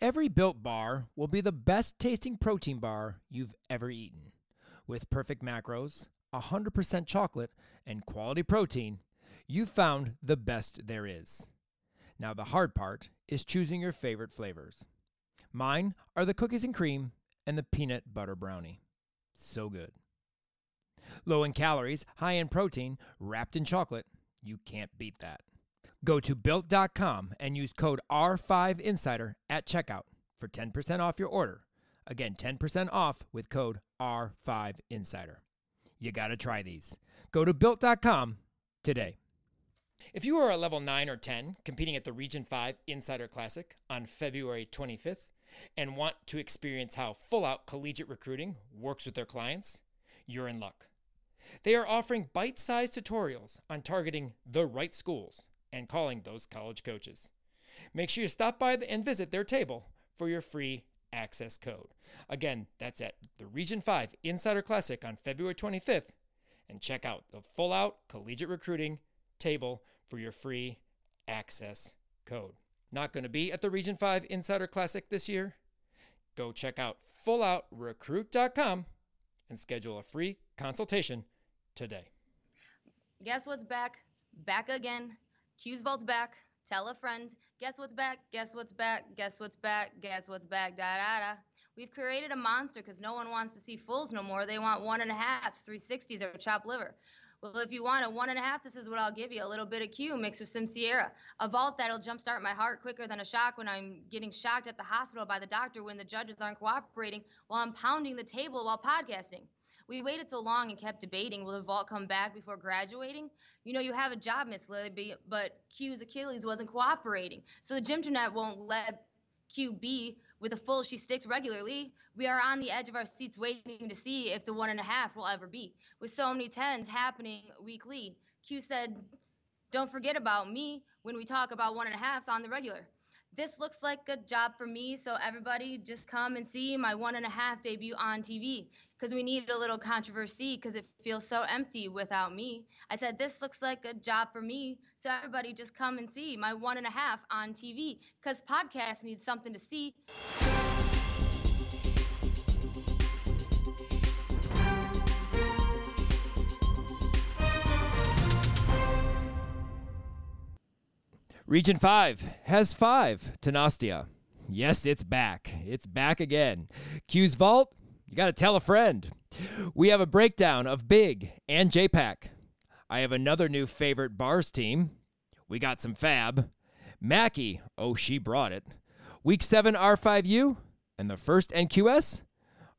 Every built bar will be the best tasting protein bar you've ever eaten. With perfect macros, 100% chocolate, and quality protein, you've found the best there is. Now, the hard part is choosing your favorite flavors. Mine are the cookies and cream and the peanut butter brownie. So good. Low in calories, high in protein, wrapped in chocolate. You can't beat that. Go to built.com and use code R5Insider at checkout for 10% off your order. Again, 10% off with code R5Insider. You got to try these. Go to built.com today. If you are a level 9 or 10 competing at the Region 5 Insider Classic on February 25th and want to experience how full out collegiate recruiting works with their clients, you're in luck. They are offering bite sized tutorials on targeting the right schools and calling those college coaches. Make sure you stop by and visit their table for your free access code. Again, that's at the Region 5 Insider Classic on February 25th. And check out the full out collegiate recruiting table for your free access code. Not going to be at the Region 5 Insider Classic this year? Go check out fulloutrecruit.com and schedule a free consultation today. Guess what's back? Back again. Q's Vault's back. Tell a friend. Guess what's back? Guess what's back? Guess what's back? Guess what's back? Da da da. We've created a monster because no one wants to see fools no more. They want one and a halfs, 360s, or chopped liver. Well, if you want a one and a half, this is what I'll give you: a little bit of Q mixed with some Sierra, a vault that'll jumpstart my heart quicker than a shock when I'm getting shocked at the hospital by the doctor when the judges aren't cooperating while I'm pounding the table while podcasting. We waited so long and kept debating will the vault come back before graduating? You know, you have a job, Miss Lily, but Q's Achilles wasn't cooperating. So the gymternet won't let Q be with a full she sticks regularly. We are on the edge of our seats waiting to see if the one and a half will ever be. With so many tens happening weekly, Q said, Don't forget about me when we talk about one and a halves on the regular this looks like a job for me. So everybody just come and see my one and a half debut on TV because we need a little controversy because it feels so empty without me. I said, this looks like a job for me. So everybody just come and see my one and a half on TV because podcast needs something to see. Region 5 has five Tenastia. Yes, it's back. It's back again. Q's Vault, you got to tell a friend. We have a breakdown of Big and JPAC. I have another new favorite bars team. We got some fab. Mackie, oh, she brought it. Week 7 R5U and the first NQS.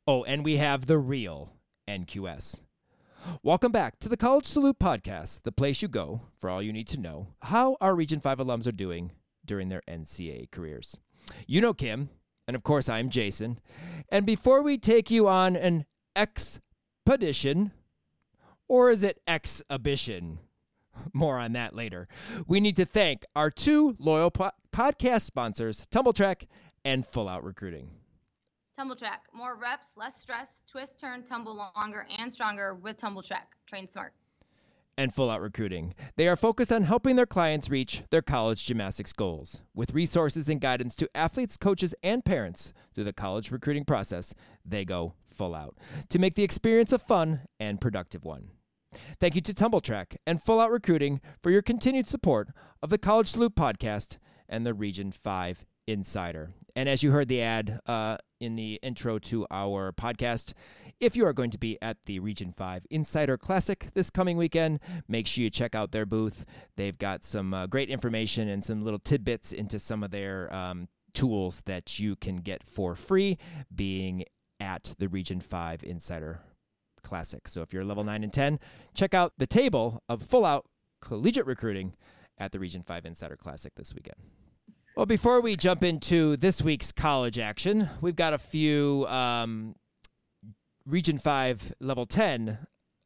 Oh, and we have the real NQS. Welcome back to the College Salute Podcast, the place you go for all you need to know how our Region 5 alums are doing during their NCAA careers. You know Kim, and of course I'm Jason. And before we take you on an expedition, or is it exhibition? More on that later. We need to thank our two loyal po- podcast sponsors, Tumbletrack and Full Out Recruiting. Tumble Track. More reps, less stress, twist, turn, tumble longer and stronger with Tumble Track. Train smart. And Full Out Recruiting. They are focused on helping their clients reach their college gymnastics goals. With resources and guidance to athletes, coaches, and parents through the college recruiting process, they go full out to make the experience a fun and productive one. Thank you to Tumble Track and Full Out Recruiting for your continued support of the College Salute podcast and the Region 5 Insider. And as you heard the ad uh, in the intro to our podcast, if you are going to be at the Region 5 Insider Classic this coming weekend, make sure you check out their booth. They've got some uh, great information and some little tidbits into some of their um, tools that you can get for free being at the Region 5 Insider Classic. So if you're level 9 and 10, check out the table of full out collegiate recruiting at the Region 5 Insider Classic this weekend. Well, before we jump into this week's college action, we've got a few um, Region 5 Level 10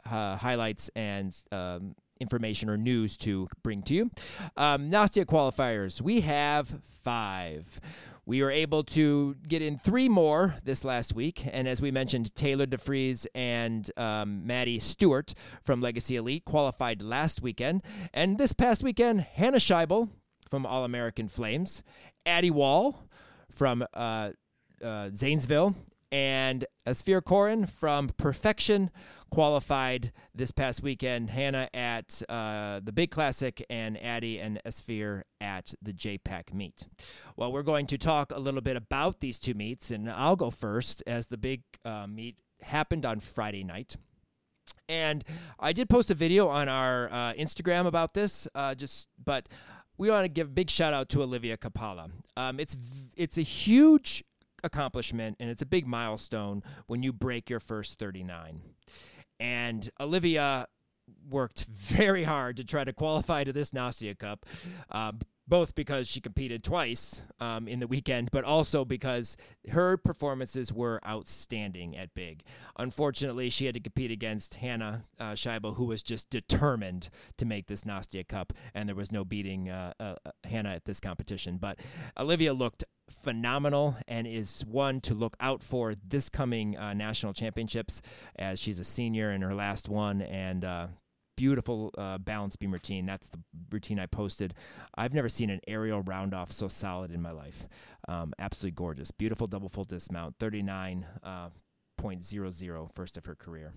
uh, highlights and um, information or news to bring to you. Um, Nastia qualifiers, we have five. We were able to get in three more this last week. And as we mentioned, Taylor DeFries and um, Maddie Stewart from Legacy Elite qualified last weekend. And this past weekend, Hannah Scheibel from All American Flames, Addie Wall from uh, uh, Zanesville. And Asfir Corin from Perfection qualified this past weekend. Hannah at uh, the Big Classic and Addie and Asfir at the JPAC meet. Well, we're going to talk a little bit about these two meets, and I'll go first as the big uh, meet happened on Friday night. And I did post a video on our uh, Instagram about this, uh, just but we want to give a big shout out to Olivia Capalla. Um, it's it's a huge accomplishment and it's a big milestone when you break your first 39. And Olivia worked very hard to try to qualify to this Nastia Cup. Uh, both because she competed twice um, in the weekend, but also because her performances were outstanding at big. Unfortunately, she had to compete against Hannah uh, Scheibel, who was just determined to make this Nastia Cup, and there was no beating uh, uh, Hannah at this competition. But Olivia looked phenomenal and is one to look out for this coming uh, national championships as she's a senior in her last one and uh, beautiful uh, balance beam routine. That's the routine I posted. I've never seen an aerial round off so solid in my life. Um, absolutely gorgeous. Beautiful double full dismount, 39.00, uh, first of her career.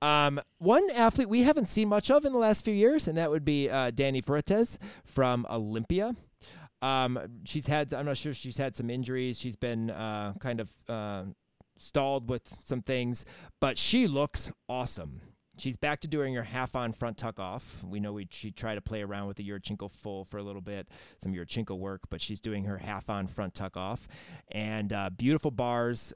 Um, one athlete we haven't seen much of in the last few years, and that would be uh, Danny from Olympia. Um, she's had, I'm not sure, she's had some injuries. She's been uh, kind of uh, stalled with some things, but she looks awesome. She's back to doing her half on front tuck off. We know we, she tried to play around with the Yurchenko full for a little bit, some Yurchenko work, but she's doing her half on front tuck off. And uh, beautiful bars,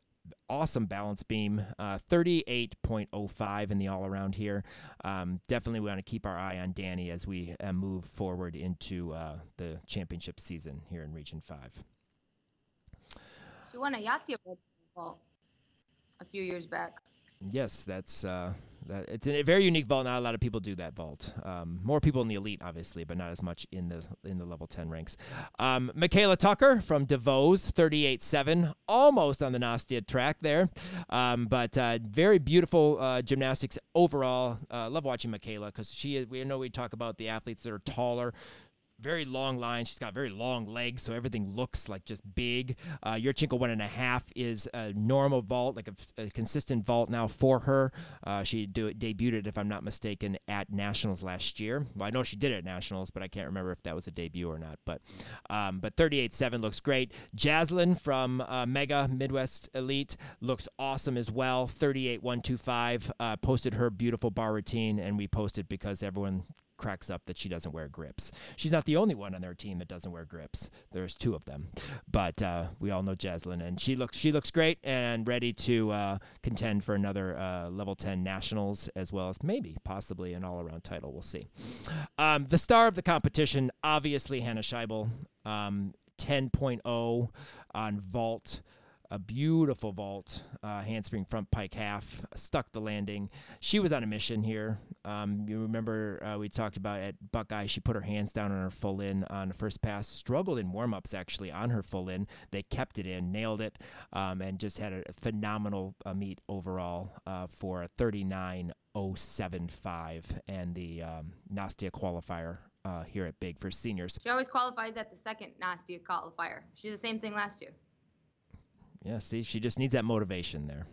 awesome balance beam, uh, 38.05 in the all around here. Um, definitely we want to keep our eye on Danny as we uh, move forward into uh, the championship season here in Region 5. She won a Yahtzee a few years back. Yes, that's uh, that, it's a very unique vault. Not a lot of people do that vault. Um, more people in the elite, obviously, but not as much in the in the level ten ranks. Um, Michaela Tucker from DeVeau's, thirty eight seven, almost on the Nastia track there, um, but uh, very beautiful uh, gymnastics overall. Uh, love watching Michaela because she. We know we talk about the athletes that are taller very long line. She's got very long legs, so everything looks like just big. Uh, Yurchenko one and a half is a normal vault, like a, a consistent vault now for her. Uh, she do, debuted it, if I'm not mistaken, at Nationals last year. Well, I know she did it at Nationals, but I can't remember if that was a debut or not. But um, but 38.7 looks great. Jaslyn from uh, Mega Midwest Elite looks awesome as well. 38.125 uh, posted her beautiful bar routine, and we posted because everyone cracks up that she doesn't wear grips. She's not the only one on their team that doesn't wear grips. There's two of them, but uh, we all know Jaslyn, and she looks she looks great and ready to uh, contend for another uh, level 10 nationals as well as maybe possibly an all around title. We'll see. Um, the star of the competition, obviously Hannah Scheibel, um, 10.0 on vault a beautiful vault, uh, handspring front pike half, stuck the landing. She was on a mission here. Um, you remember uh, we talked about at Buckeye, she put her hands down on her full in on the first pass, struggled in warm ups actually on her full in. They kept it in, nailed it, um, and just had a phenomenal uh, meet overall uh, for a 39.075 and the um, Nastia qualifier uh, here at Big for seniors. She always qualifies at the second Nastia qualifier. She did the same thing last year. Yeah, see, she just needs that motivation there.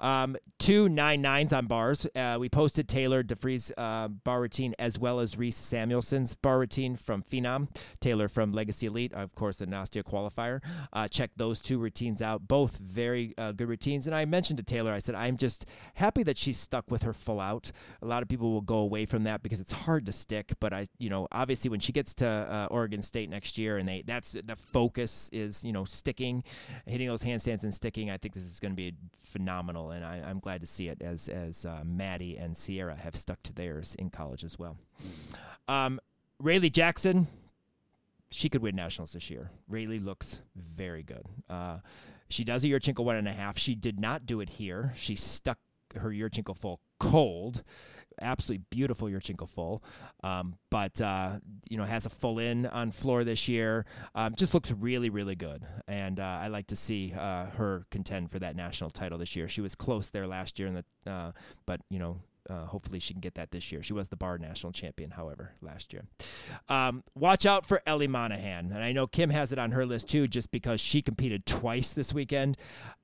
Um, two nine nines on bars. Uh, we posted Taylor DeFries uh, bar routine as well as Reese Samuelson's bar routine from Phenom. Taylor from Legacy Elite, of course, the Nastia qualifier. Uh, check those two routines out. Both very uh, good routines. And I mentioned to Taylor, I said, I'm just happy that she's stuck with her full out. A lot of people will go away from that because it's hard to stick. But I, you know, obviously when she gets to uh, Oregon State next year and they that's the focus is, you know, sticking, hitting those handstands and sticking, I think this is going to be a phenomenal. And I, I'm glad to see it as as uh, Maddie and Sierra have stuck to theirs in college as well. Um, Rayleigh Jackson, she could win nationals this year. Rayleigh looks very good. Uh, she does a Yurchenko one and a half. She did not do it here. She stuck her Yurchenko full cold absolutely beautiful Yurchenko full, um, but uh, you know has a full in on floor this year. Um, just looks really really good, and uh, I like to see uh, her contend for that national title this year. She was close there last year, in the, uh, but you know uh, hopefully she can get that this year. She was the bar national champion, however, last year. Um, watch out for Ellie Monahan, and I know Kim has it on her list too, just because she competed twice this weekend,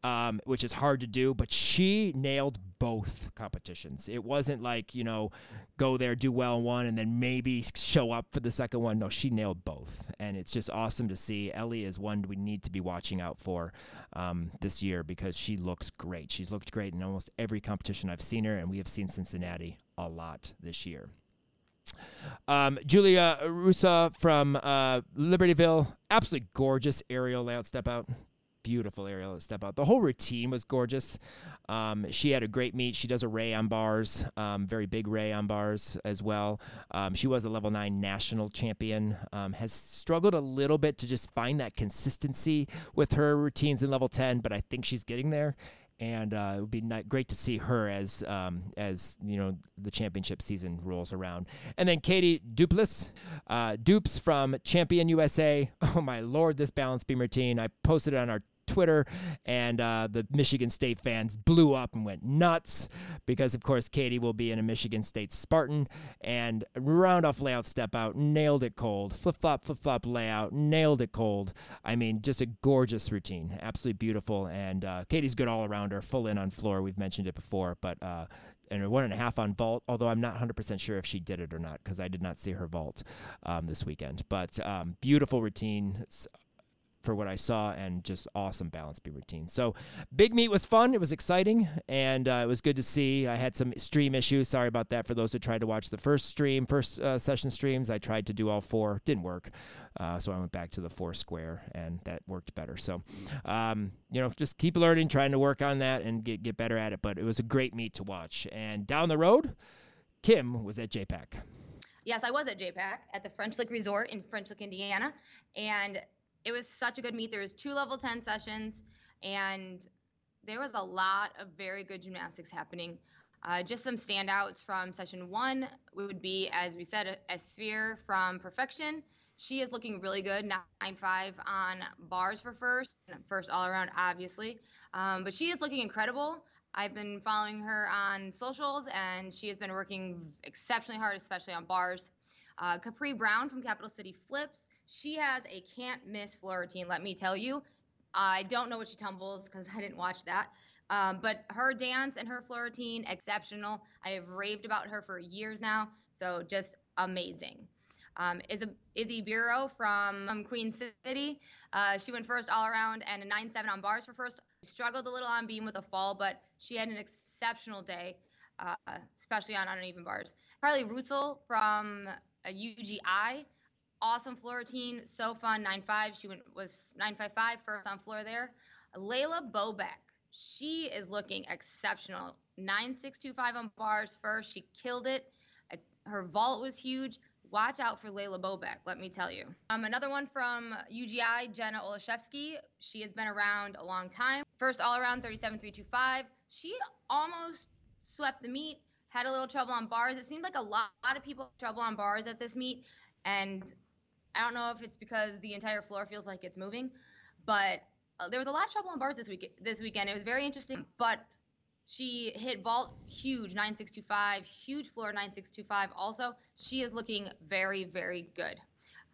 um, which is hard to do. But she nailed both competitions. It wasn't like you know, go there, do well in one, and then maybe show up for the second one. No, she nailed both, and it's just awesome to see. Ellie is one we need to be watching out for um, this year because she looks great. She's looked great in almost every competition I've seen her, and we have seen Cincinnati a lot this year. Um, Julia Russa from uh, Libertyville, absolutely gorgeous aerial layout step out beautiful aerial step out. The whole routine was gorgeous. Um, she had a great meet. She does a ray on bars, um, very big ray on bars as well. Um, she was a level nine national champion. Um, has struggled a little bit to just find that consistency with her routines in level ten, but I think she's getting there. And uh, it would be not, great to see her as um, as you know the championship season rolls around. And then Katie Duplass, uh, Dupes from Champion USA. Oh my lord, this balance beam routine! I posted it on our Twitter, and uh, the Michigan State fans blew up and went nuts because, of course, Katie will be in a Michigan State Spartan. And round off layout step out, nailed it cold. Flip flop, flip flop layout, nailed it cold. I mean, just a gorgeous routine, absolutely beautiful. And uh, Katie's good all around her, full in on floor. We've mentioned it before, but. Uh, and one and a half on vault, although I'm not 100% sure if she did it or not because I did not see her vault um, this weekend. But um, beautiful routine, for what I saw and just awesome balance beam routine. So big meet was fun. It was exciting and uh, it was good to see. I had some stream issues. Sorry about that for those who tried to watch the first stream, first uh, session streams. I tried to do all four, didn't work. Uh, so I went back to the four square and that worked better. So, um, you know, just keep learning, trying to work on that and get, get better at it. But it was a great meet to watch. And down the road, Kim was at JPAC. Yes, I was at JPAC at the French Lick Resort in French Lick, Indiana. And it was such a good meet. There was two level 10 sessions and there was a lot of very good gymnastics happening. Uh, just some standouts from session one would be, as we said, a, a sphere from Perfection. She is looking really good, 9-5 on bars for first, first all around, obviously. Um, but she is looking incredible. I've been following her on socials, and she has been working exceptionally hard, especially on bars. Uh, Capri Brown from Capital City Flips she has a can't miss floor routine, let me tell you. I don't know what she tumbles because I didn't watch that. Um, but her dance and her floor routine, exceptional. I have raved about her for years now, so just amazing. Um, is a Izzy Bureau from um, Queen City. Uh, she went first all around and a 9 7 on bars for first. Struggled a little on beam with a fall, but she had an exceptional day, uh, especially on uneven bars. Carly Rutzel from uh, UGI awesome floor routine, so fun. 9-5. She went was 9-5-5 first on floor there. Layla Bobek, she is looking exceptional. 9-6-2-5 on bars first. She killed it. Her vault was huge. Watch out for Layla Bobek, let me tell you. Um, another one from UGI, Jenna Olaszewski. She has been around a long time. First all around 37-3-2-5. She almost swept the meet. Had a little trouble on bars. It seemed like a lot, lot of people trouble on bars at this meet, and I don't know if it's because the entire floor feels like it's moving, but uh, there was a lot of trouble in bars this week. This weekend, it was very interesting. But she hit vault huge 9625, huge floor 9625. Also, she is looking very very good.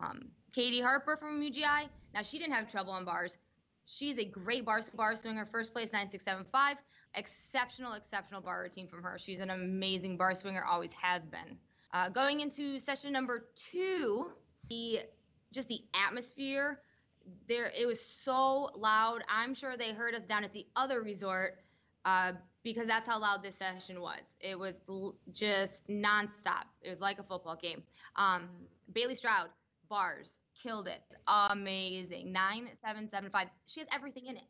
Um, Katie Harper from UGI. Now she didn't have trouble on bars. She's a great bar bar swinger. First place 9675. Exceptional exceptional bar routine from her. She's an amazing bar swinger. Always has been. Uh, going into session number two the just the atmosphere there it was so loud. I'm sure they heard us down at the other resort uh, because that's how loud this session was. It was just nonstop. It was like a football game. Um, bailey stroud bars killed it. Amazing. 9775 she has everything in it.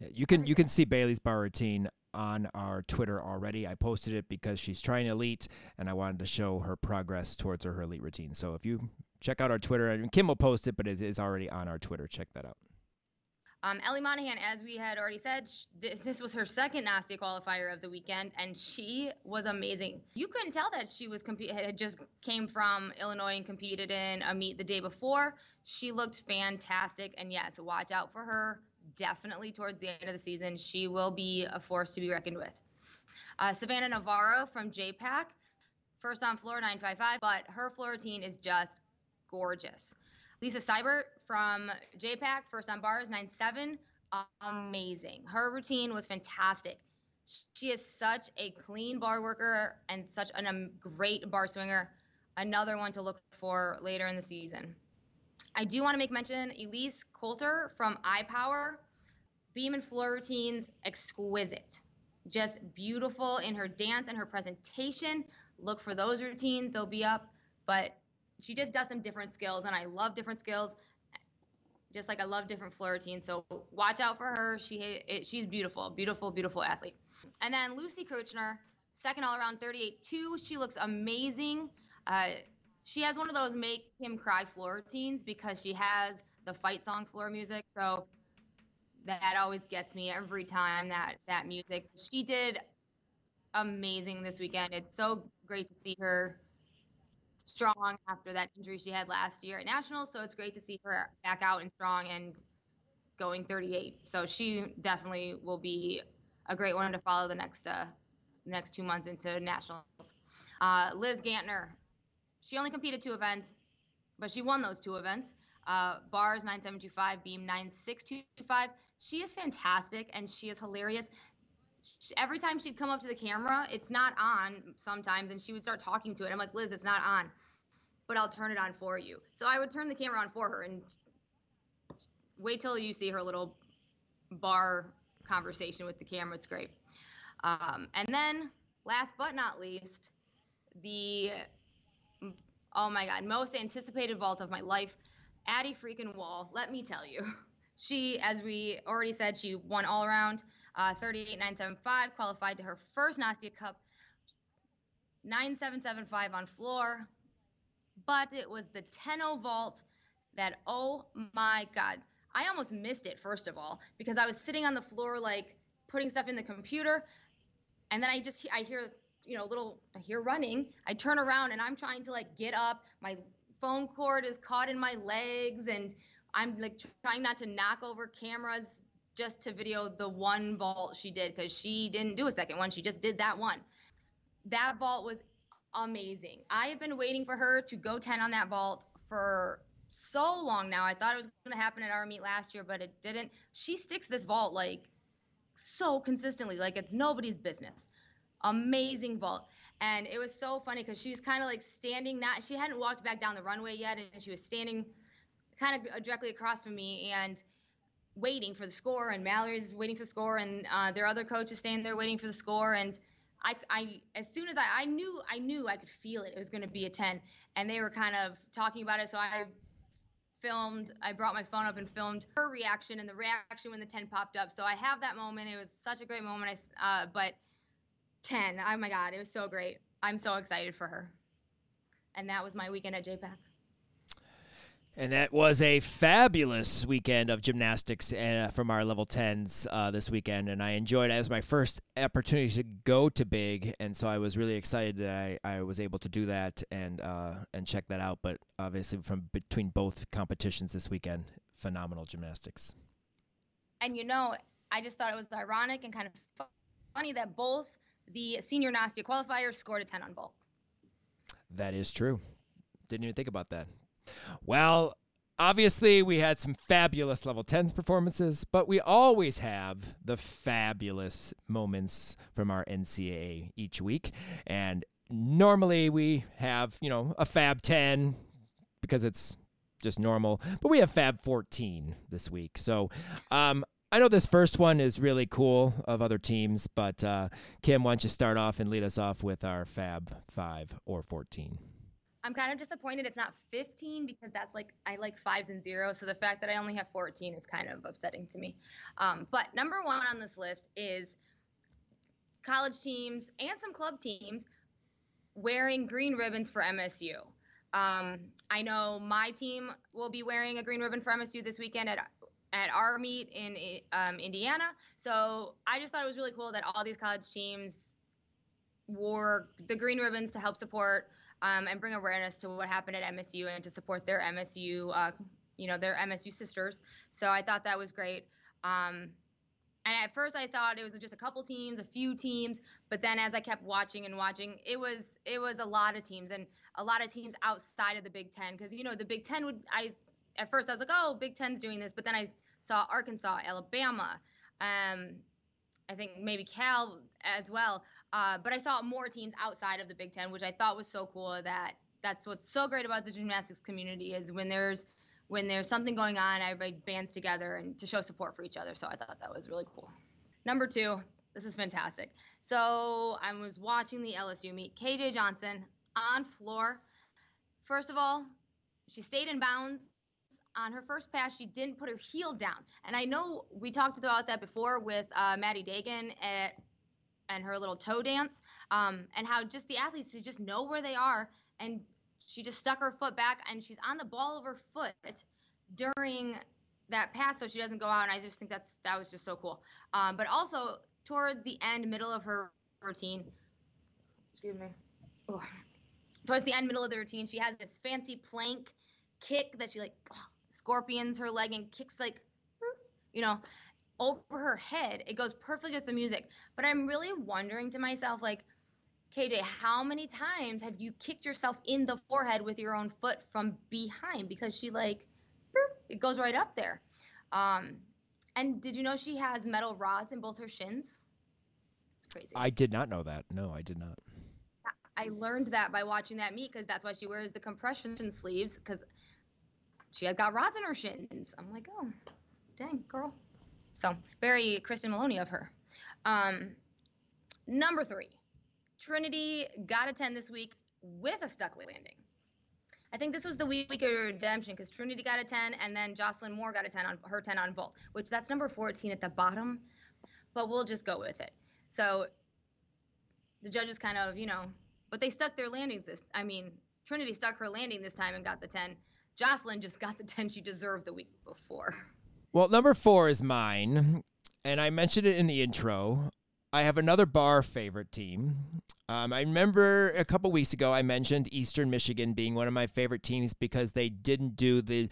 Yeah, you can you can see bailey's bar routine on our Twitter already. I posted it because she's trying elite, and I wanted to show her progress towards her, her elite routine. So if you check out our Twitter. I mean, Kim will post it, but it is already on our Twitter. Check that out. Um, Ellie Monahan, as we had already said, this, this was her second Nastia qualifier of the weekend, and she was amazing. You couldn't tell that she was compete had just came from Illinois and competed in a meet the day before. She looked fantastic, and yes, watch out for her. Definitely towards the end of the season, she will be a force to be reckoned with. Uh, Savannah Navarro from JPAC, first on floor 955, but her floor routine is just gorgeous. Lisa Seibert from JPAC, first on bars 97, amazing. Her routine was fantastic. She is such a clean bar worker and such a um, great bar swinger. Another one to look for later in the season. I do want to make mention Elise Coulter from iPower. Beam and floor routines, exquisite. Just beautiful in her dance and her presentation. Look for those routines, they'll be up. But she just does some different skills, and I love different skills just like I love different floor routines. So watch out for her. She it, she's beautiful, beautiful, beautiful athlete. And then Lucy Kirchner, second all around 38-2. She looks amazing. Uh, she has one of those make him cry floor routines because she has the fight song floor music. So that always gets me every time that that music. She did amazing this weekend. It's so great to see her strong after that injury she had last year at nationals. So it's great to see her back out and strong and going 38. So she definitely will be a great one to follow the next uh, next two months into nationals. Uh, Liz Gantner, she only competed two events, but she won those two events. Uh, bars 9725, beam 9625. She is fantastic and she is hilarious. She, every time she'd come up to the camera, it's not on sometimes, and she would start talking to it. I'm like, Liz, it's not on, but I'll turn it on for you. So I would turn the camera on for her and wait till you see her little bar conversation with the camera. It's great. Um, and then, last but not least, the oh my god, most anticipated vault of my life, Addie freaking Wall. Let me tell you, she, as we already said, she won all around, uh, 38.975, qualified to her first Nastia Cup, 9775 on floor, but it was the 10 vault that oh my god I almost missed it first of all because I was sitting on the floor like putting stuff in the computer, and then I just I hear you know a little I hear running. I turn around and I'm trying to like get up. My phone cord is caught in my legs, and I'm like trying not to knock over cameras just to video the one vault she did because she didn't do a second one. She just did that one. That vault was amazing. I have been waiting for her to go 10 on that vault for so long now. I thought it was going to happen at our meet last year, but it didn't. She sticks this vault like so consistently, like it's nobody's business. Amazing vault. And it was so funny because she was kind of like standing, not, she hadn't walked back down the runway yet, and she was standing kind of directly across from me and waiting for the score. And Mallory's waiting for the score, and uh, their other coach is standing there waiting for the score. And I, I as soon as I, I knew I knew I could feel it. It was going to be a 10, and they were kind of talking about it. So I filmed i brought my phone up and filmed her reaction and the reaction when the 10 popped up so i have that moment it was such a great moment I, uh, but 10 oh my god it was so great i'm so excited for her and that was my weekend at jpac and that was a fabulous weekend of gymnastics uh, from our level 10s uh, this weekend. And I enjoyed it as my first opportunity to go to big. And so I was really excited that I, I was able to do that and, uh, and check that out. But obviously, from between both competitions this weekend, phenomenal gymnastics. And you know, I just thought it was ironic and kind of funny that both the senior Nastia qualifiers scored a 10 on vault. That is true. Didn't even think about that. Well, obviously, we had some fabulous level 10s performances, but we always have the fabulous moments from our NCAA each week. And normally we have, you know, a Fab 10 because it's just normal, but we have Fab 14 this week. So, um, I know this first one is really cool of other teams, but uh, Kim, why don't you start off and lead us off with our Fab 5 or 14? I'm kind of disappointed it's not 15 because that's like I like fives and zeros. So the fact that I only have 14 is kind of upsetting to me. Um, but number one on this list is college teams and some club teams wearing green ribbons for MSU. Um, I know my team will be wearing a green ribbon for MSU this weekend at at our meet in um, Indiana. So I just thought it was really cool that all these college teams wore the green ribbons to help support um, and bring awareness to what happened at MSU and to support their MSU, uh, you know, their MSU sisters. So I thought that was great. Um, And at first I thought it was just a couple teams, a few teams, but then as I kept watching and watching, it was it was a lot of teams and a lot of teams outside of the Big 10 because you know, the Big 10 would I at first I was like, "Oh, Big 10's doing this," but then I saw Arkansas, Alabama, um I think maybe Cal as well. Uh, but I saw more teams outside of the Big Ten, which I thought was so cool. That that's what's so great about the gymnastics community is when there's when there's something going on, everybody bands together and to show support for each other. So I thought that was really cool. Number two, this is fantastic. So I was watching the LSU meet. KJ Johnson on floor. First of all, she stayed in bounds on her first pass. She didn't put her heel down. And I know we talked about that before with uh, Maddie Dagan at, and her little toe dance, um, and how just the athletes they just know where they are and she just stuck her foot back and she's on the ball of her foot during that pass so she doesn't go out and i just think that's that was just so cool um, but also towards the end middle of her routine excuse me Ugh. towards the end middle of the routine she has this fancy plank kick that she like scorpions her leg and kicks like you know over her head it goes perfectly with the music but i'm really wondering to myself like KJ, how many times have you kicked yourself in the forehead with your own foot from behind? Because she like, it goes right up there. Um, and did you know she has metal rods in both her shins? It's crazy. I did not know that. No, I did not. I learned that by watching that meet because that's why she wears the compression sleeves because she has got rods in her shins. I'm like, oh, dang, girl. So very Kristen Maloney of her. Um, number three, Trinity got a 10 this week with a stuck landing. I think this was the week of redemption because Trinity got a 10 and then Jocelyn Moore got a 10 on her 10 on vault, which that's number 14 at the bottom, but we'll just go with it. So the judges kind of, you know, but they stuck their landings this. I mean, Trinity stuck her landing this time and got the 10. Jocelyn just got the 10 she deserved the week before. Well, number four is mine, and I mentioned it in the intro. I have another bar favorite team. Um, I remember a couple weeks ago I mentioned Eastern Michigan being one of my favorite teams because they didn't do the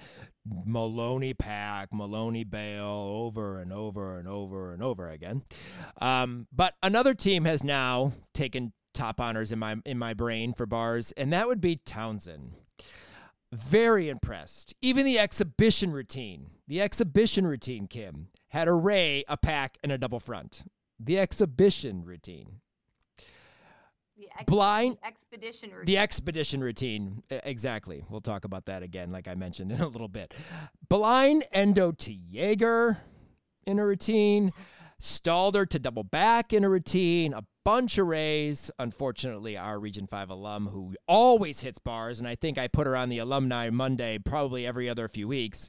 Maloney pack, Maloney bail over and over and over and over again. Um, but another team has now taken top honors in my in my brain for bars, and that would be Towson. Very impressed. Even the exhibition routine, the exhibition routine, Kim, had a ray, a pack, and a double front the exhibition routine. The ex- Blind expedition routine. The expedition routine. Exactly. We'll talk about that again, like I mentioned in a little bit. Blind endo to Jaeger in a routine. Mm-hmm. Stalder to double back in a routine. A bunch of rays. Unfortunately, our Region 5 alum who always hits bars, and I think I put her on the alumni Monday probably every other few weeks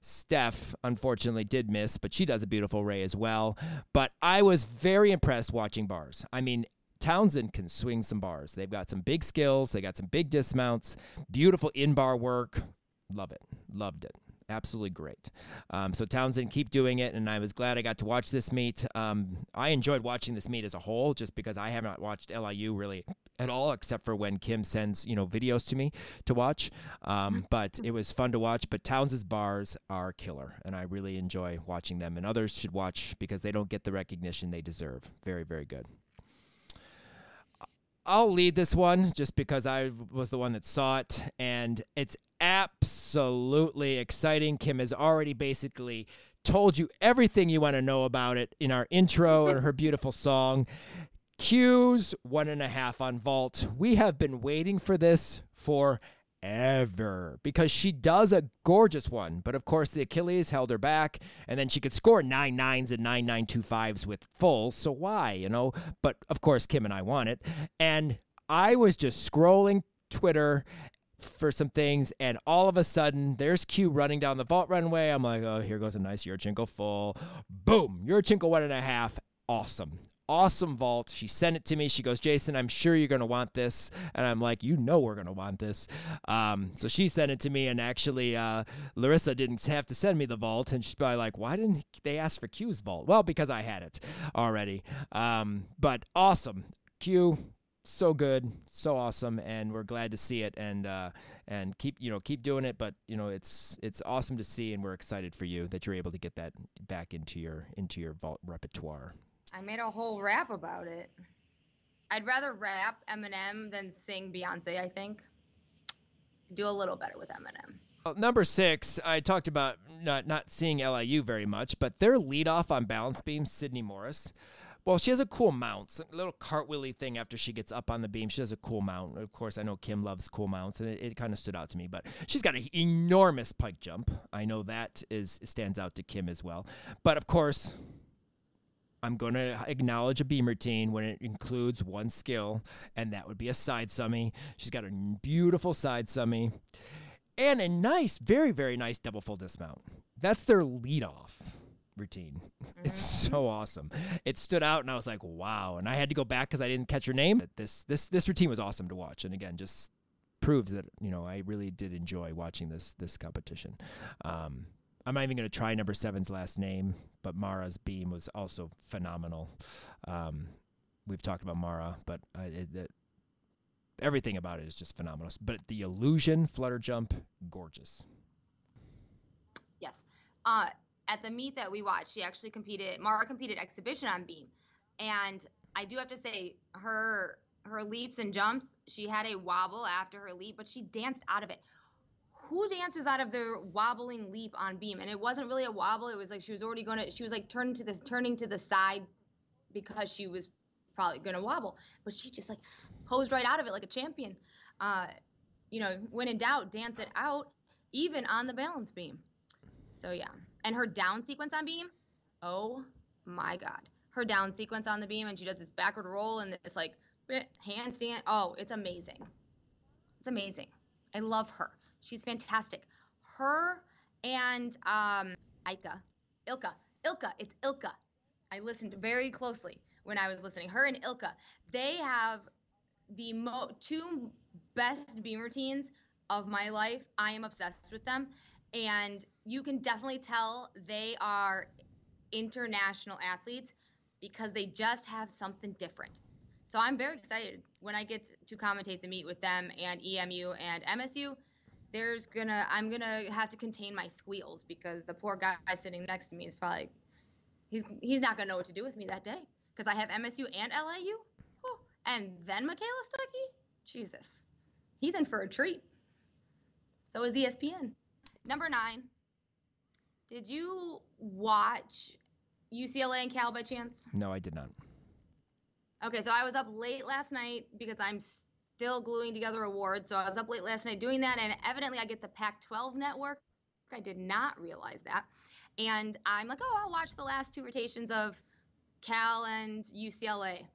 Steph, unfortunately, did miss, but she does a beautiful ray as well. But I was very impressed watching bars. I mean, Towson can swing some bars. They've got some big skills, they got some big dismounts, beautiful in bar work. Love it. Loved it absolutely great. Um, so Towson, keep doing it, and I was glad I got to watch this meet. Um, I enjoyed watching this meet as a whole, just because I have not watched LIU really at all, except for when Kim sends you know videos to me to watch. Um, but it was fun to watch. But Towson's bars are killer, and I really enjoy watching them. And others should watch because they don't get the recognition they deserve. Very, very good. I'll lead this one just because I was the one that saw it, and it's absolutely exciting. Kim has already basically told you everything you want to know about it in our intro and her beautiful song. Q's one and a half on vault. We have been waiting for this for ever because she does a gorgeous one. But of course, the Achilles held her back, and then she could score nine nines and nine nine two fives with full. So why, you know? But of course, Kim and I want it. And I was just scrolling Twitter for some things, and all of a sudden, there's Q running down the vault runway. I'm like, oh, here goes a nice Yurchenko full. Boom, Yurchenko one and a half. Awesome awesome vault. She sent it to me. She goes, Jason, I'm sure you're going to want this. And I'm like, you know, we're going to want this. Um, so she sent it to me. And actually, uh, Larissa didn't have to send me the vault. And she's probably like, why didn't they ask for Q's vault? Well, because I had it already. Um, but awesome. Q, so good, so awesome, and we're glad to see it and uh, and keep you know keep doing it. But you know it's it's awesome to see, and we're excited for you that you're able to get that back into your into your vault repertoire. I made a whole rap about it. I'd rather rap Eminem than sing Beyonce. I think do a little better with Eminem. Well, number six, I talked about not not seeing LIU very much, but their leadoff on balance beam, Sydney Morris. Well, she has a cool mount, a little cartwheely thing after she gets up on the beam. She has a cool mount. Of course, I know Kim loves cool mounts, and it, it kind of stood out to me. But she's got an enormous pike jump. I know that is stands out to Kim as well. But of course, I'm going to acknowledge a beam routine when it includes one skill, and that would be a side somi. She's got a beautiful side somi and a nice, very, very nice double full dismount. That's their lead off routine. It's Mm-hmm. so awesome. It stood out, and I was like, "Wow!" And I had to go back because I didn't catch her name. This this this routine was awesome to watch, and again, just proved that you know I really did enjoy watching this this competition. Um, I'm not even going to try number seven's last name, but Mara's beam was also phenomenal. Um, we've talked about Mara, but uh, it, it, everything about it is just phenomenal. But the illusion flutter jump, gorgeous. Yes. Uh, at the meet that we watched, she actually competed. Mara competed exhibition on beam, and I do have to say her her leaps and jumps. She had a wobble after her leap, but she danced out of it. Who dances out of their wobbling leap on beam? And it wasn't really a wobble. It was like she was already going to. She was like turning to this, turning to the side because she was probably going to wobble, but she just like posed right out of it like a champion. Uh, you know, when in doubt, dance it out, even on the balance beam. So yeah, and her down sequence on beam, oh my god, her down sequence on the beam, and she does this backward roll and this like handstand. Oh, it's amazing. It's amazing. I love her. She's fantastic. Her and um Ika, Ilka, Ilka. It's Ilka. I listened very closely when I was listening. Her and Ilka, they have the mo- two best beam routines of my life. I am obsessed with them and you can definitely tell they are international athletes because they just have something different. So I'm very excited when I get to commentate the meet with them and EMU and MSU. There's gonna I'm gonna have to contain my squeals because the poor guy sitting next to me is probably he's he's not gonna know what to do with me that day because I have MSU and LIU, oh, and then Michaela Stuckey. Jesus, he's in for a treat. So is ESPN. Number nine. Did you watch UCLA and Cal by chance? No, I did not. Okay, so I was up late last night because I'm still gluing together awards. So I was up late last night doing that, and evidently I get the Pac 12 network. I did not realize that. And I'm like, oh, I'll watch the last two rotations of Cal and UCLA.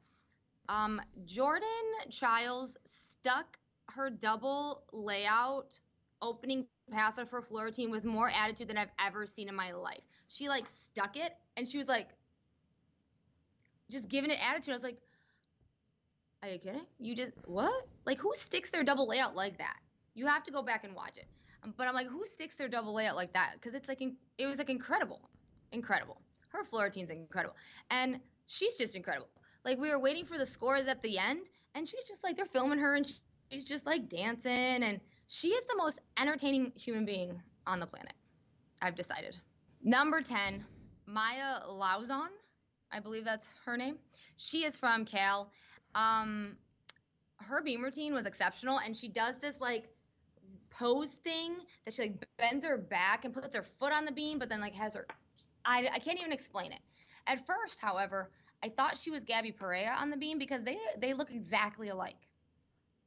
Um, Jordan Chiles stuck her double layout opening pass of her floor routine with more attitude than I've ever seen in my life. She like stuck it and she was like just giving it attitude. I was like, Are you kidding? You just what? Like who sticks their double layout like that? You have to go back and watch it. Um, but I'm like, who sticks their double layout like that? Because it's like it was like incredible, incredible. Her floor routine's incredible, and she's just incredible. Like we were waiting for the scores at the end, and she's just like they're filming her, and she's just like dancing, and she is the most entertaining human being on the planet. I've decided. Number 10, Maya Lauzon. I believe that's her name. She is from Cal. Um, her beam routine was exceptional, and she does this like pose thing that she like bends her back and puts her foot on the beam, but then like has her. I, I can't even explain it. At first, however, I thought she was Gabby Perea on the beam because they they look exactly alike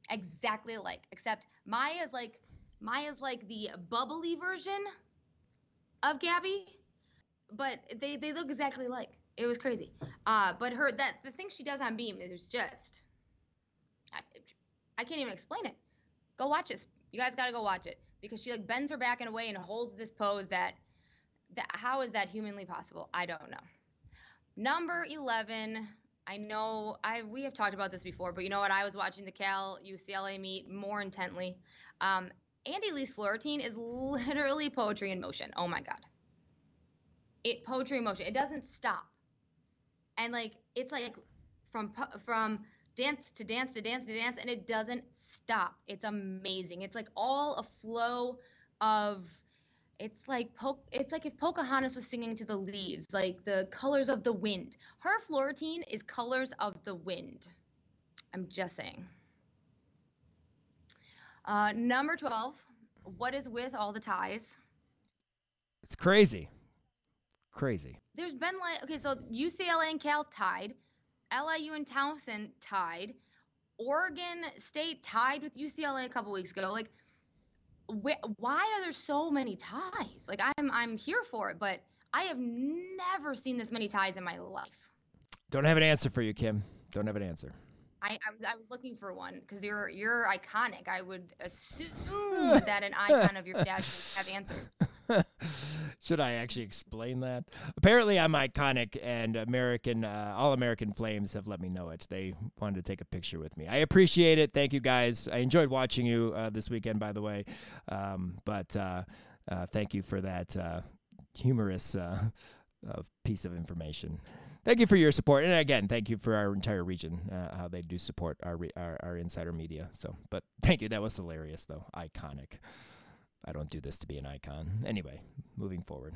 exactly alike, except Maya's like Maya's like the bubbly version of Gabby, but they they look exactly alike. It was crazy. Uh, but her that the thing she does on beam is just I, I can't even explain it. Go watch this. You guys got to go watch it because she like bends her back in a way and holds this pose that that how is that humanly possible? I don't know. Number 11, I know I we have talked about this before, but you know what? I was watching the Cal UCLA meet more intently. Um, Andi Li's floor routine is literally poetry in motion. Oh my god, it poetry in motion. It doesn't stop, and like it's like from from dance to dance to dance to dance, and it doesn't stop. It's amazing. It's like all a flow of it's like po- it's like if Pocahontas was singing to the leaves, like the colors of the wind. Her floor routine is colors of the wind. I'm just saying. Uh, number 12, what is with all the ties? It's crazy. Crazy. There's been like, okay, so UCLA and Cal tied, LIU and Towson tied, Oregon State tied with UCLA a couple weeks ago. Like, wh- why are there so many ties? Like, I'm I'm here for it, but I have never seen this many ties in my life. Don't have an answer for you, Kim. Don't have an answer. I, I was I was looking for one because you're you're iconic. I would assume that an icon of your stature would have answered. Should I actually explain that? Apparently, I'm iconic, and American uh, All American Flames have let me know it. They wanted to take a picture with me. I appreciate it. Thank you, guys. I enjoyed watching you uh, this weekend, by the way. Um, but uh, uh thank you for that uh, humorous uh, piece of information thank you for your support, and again, thank you for our entire region, how they do support our, re- our our insider media. So, but thank you. That was hilarious, though. Iconic. I don't do this to be an icon. Anyway, moving forward.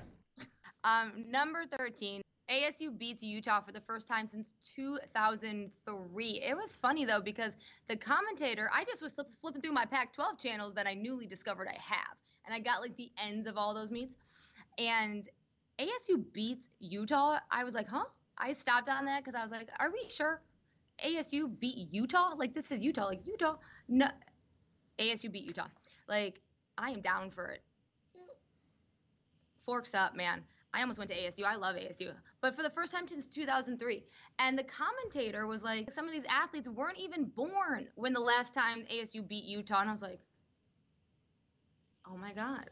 Um, number thirteen. ASU beats Utah for the first time since 2003. It was funny though because the commentator, I just was flipping through my Pac-12 channels that I newly discovered I have, and I got like the ends of all those meets, and ASU beats Utah. I was like, huh? I stopped on that because I was like, are we sure ASU beat Utah? Like this is Utah. Like Utah, no, ASU beat Utah. Like I am down for it. Forks up, man. I almost went to ASU. I love ASU. But for the first time since 2003. And the commentator was like, some of these athletes weren't even born when the last time ASU beat Utah. And I was like, oh my God,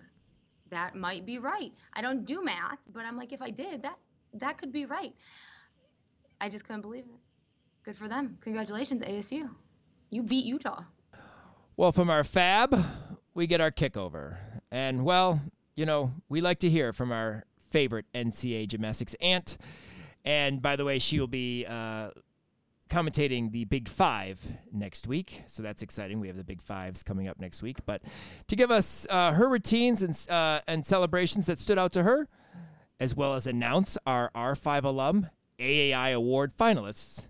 that might be right. I don't do math, but I'm like, if I did, that that could be right. I just couldn't believe it. Good for them. Congratulations, ASU. You beat Utah. Well, from our fab, we get our kickover. And, well, you know, we like to hear from our favorite NCAA gymnastics aunt. And by the way, she will be uh, commentating the Big Five next week. So that's exciting. We have the Big Fives coming up next week. But to give us uh, her routines and, uh, and celebrations that stood out to her, as well as announce our R5 alum AAI Award finalists.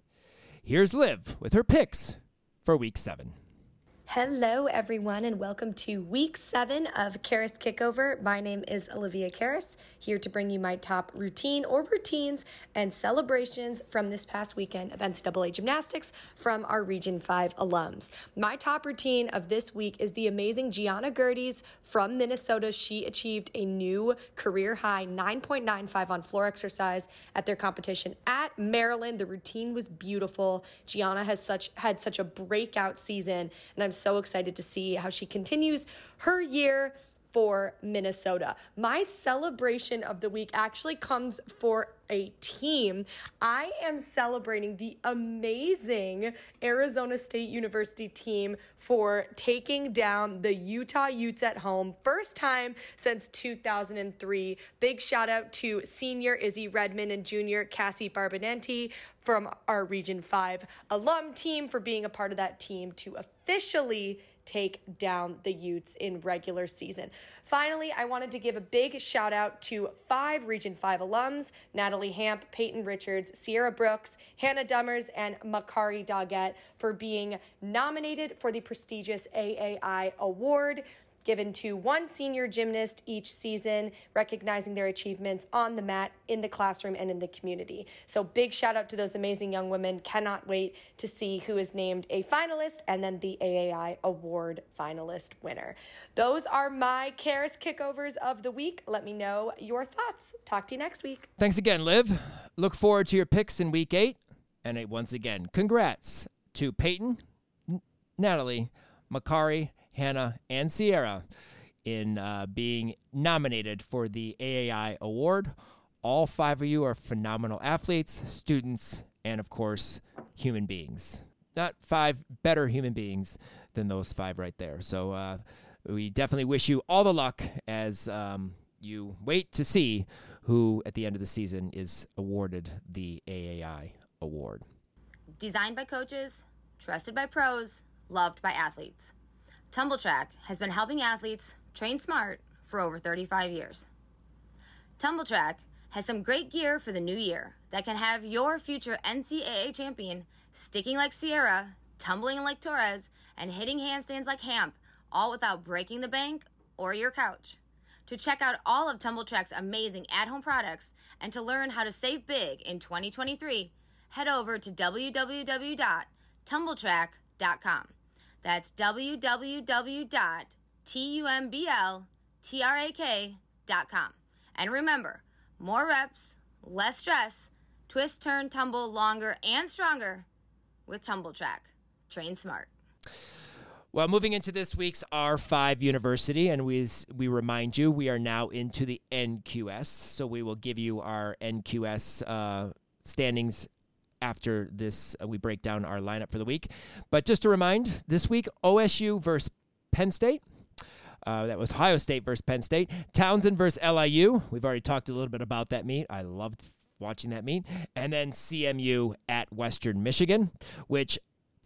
Here's Liv with her picks for week seven. Hello, everyone, and welcome to week seven of Karas Kickover. My name is Olivia Karas, here to bring you my top routine or routines and celebrations from this past weekend of NCAA gymnastics from our Region 5 alums. My top routine of this week is the amazing Gianna Gerdes from Minnesota. She achieved a new career high 9.95 on floor exercise at their competition at Maryland. The routine was beautiful. Gianna has such had such a breakout season, and I'm so excited to see how she continues her year for Minnesota. My celebration of the week actually comes for a team. I am celebrating the amazing Arizona State University team for taking down the Utah Utes at home. First time since 2003. Big shout out to senior Izzy Redmond and junior Cassie Barbanenti from our Region 5 alum team for being a part of that team to officially take down the Utes in regular season. Finally, I wanted to give a big shout out to five Region 5 alums Natalie Hamp, Peyton Richards, Sierra Brooks, Hannah Demers, and Makari Doggett for being nominated for the prestigious AAI Award given to one senior gymnast each season, recognizing their achievements on the mat, in the classroom, and in the community. So, big shout out to those amazing young women. Cannot wait to see who is named a finalist and then the AAI Award finalist winner. Those are my Karas kickovers of the week. Let me know your thoughts. Talk to you next week. Thanks again, Liv. Look forward to your picks in week eight. And once again, congrats to Peyton, Natalie, Makari, Hannah, and Sierra in uh, being nominated for the AAI award. All five of you are phenomenal athletes, students, and of course, human beings. Not five better human beings than those five right there. So uh, we definitely wish you all the luck as um, you wait to see who at the end of the season is awarded the AAI award. Designed by coaches, trusted by pros, loved by athletes. Tumbl Trak has been helping athletes train smart for over 35 years. TumblTrak has some great gear for the new year that can have your future NCAA champion sticking like Sierra, tumbling like Torres, and hitting handstands like Hamp, all without breaking the bank or your couch. To check out all of TumblTrak's amazing at home products and to learn how to save big in 2023, head over to www.tumbltrak.com. That's www.tumbltrak.com. And remember, more reps, less stress, twist, turn, tumble longer and stronger with Tumbl Trak. Train smart. Well, moving into this week's R5 University, and we we remind you we are now into the NQS, so we will give you our NQS uh, standings after this. Uh, we break down our lineup for the week, but just to remind, this week OSU versus Penn State. Uh, that was Ohio State versus Penn State. Towson versus LIU. We've already talked a little bit about that meet. I loved watching that meet. And then CMU at Western Michigan, which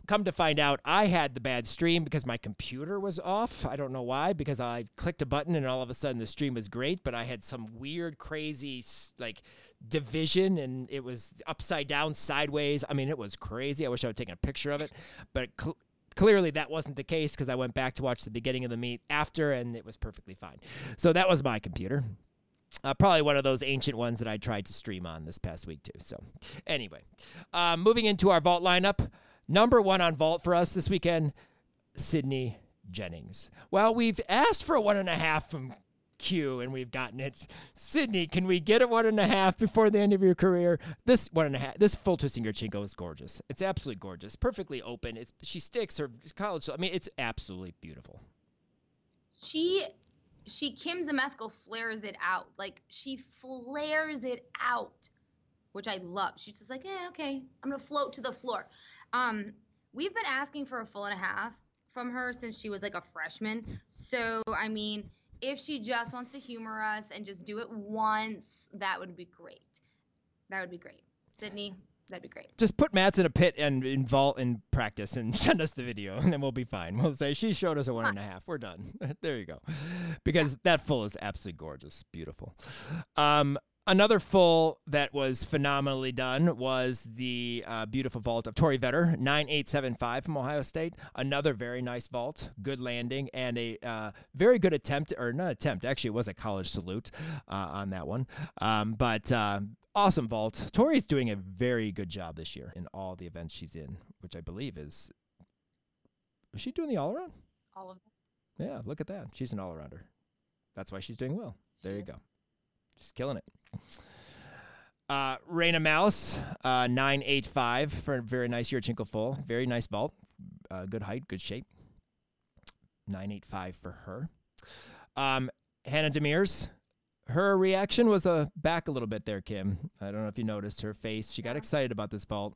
come to find out I had the bad stream because my computer was off. I don't know why because I clicked a button and all of a sudden the stream was great, but I had some weird crazy like division and it was upside down sideways. I mean, it was crazy. I wish I would taken a picture of it, but cl- clearly that wasn't the case because I went back to watch the beginning of the meet after and it was perfectly fine. So that was my computer. Uh, probably one of those ancient ones that I tried to stream on this past week too. So, anyway, uh, moving into our vault lineup. Number one on vault for us this weekend, Sydney Jennings. Well, we've asked for a one and a half from Q and we've gotten it. Sydney, can we get a one and a half before the end of your career? This one and a half, this full twisting Yurchenko is gorgeous. It's absolutely gorgeous. Perfectly open. It's she sticks her college. I mean, it's absolutely beautiful. She she Kim Zmeskal flares it out. Like she flares it out, which I love. She's just like, yeah, okay, I'm gonna float to the floor. Um, we've been asking for a full and a half from her since she was like a freshman. So I mean, if she just wants to humor us and just do it once, that would be great. That would be great. Sydney, that'd be great. Just put Mats in a pit and in vault and practice and send us the video, and then we'll be fine. We'll say she showed us a one and a half. We're done. there you go. Because that full is absolutely gorgeous, beautiful. Um, Another full that was phenomenally done was the uh, beautiful vault of Tori Vetter, 9875 from Ohio State. Another very nice vault, good landing, and a uh, very good attempt, or not attempt, actually, it was a college salute uh, on that one. Um, but uh, awesome vault. Tori's doing a very good job this year in all the events she's in, which I believe is. Is she doing the all around? All of them. Yeah, look at that. She's an all arounder. That's why she's doing well. There you go. She's killing it. Uh, Raina Mouse, uh, 985 for a very nice Yurchenko full. Very nice vault. Uh, good height, good shape. 985 for her. Um, Hannah Demers, her reaction was uh, back a little bit there, Kim. I don't know if you noticed her face. She got excited about this vault.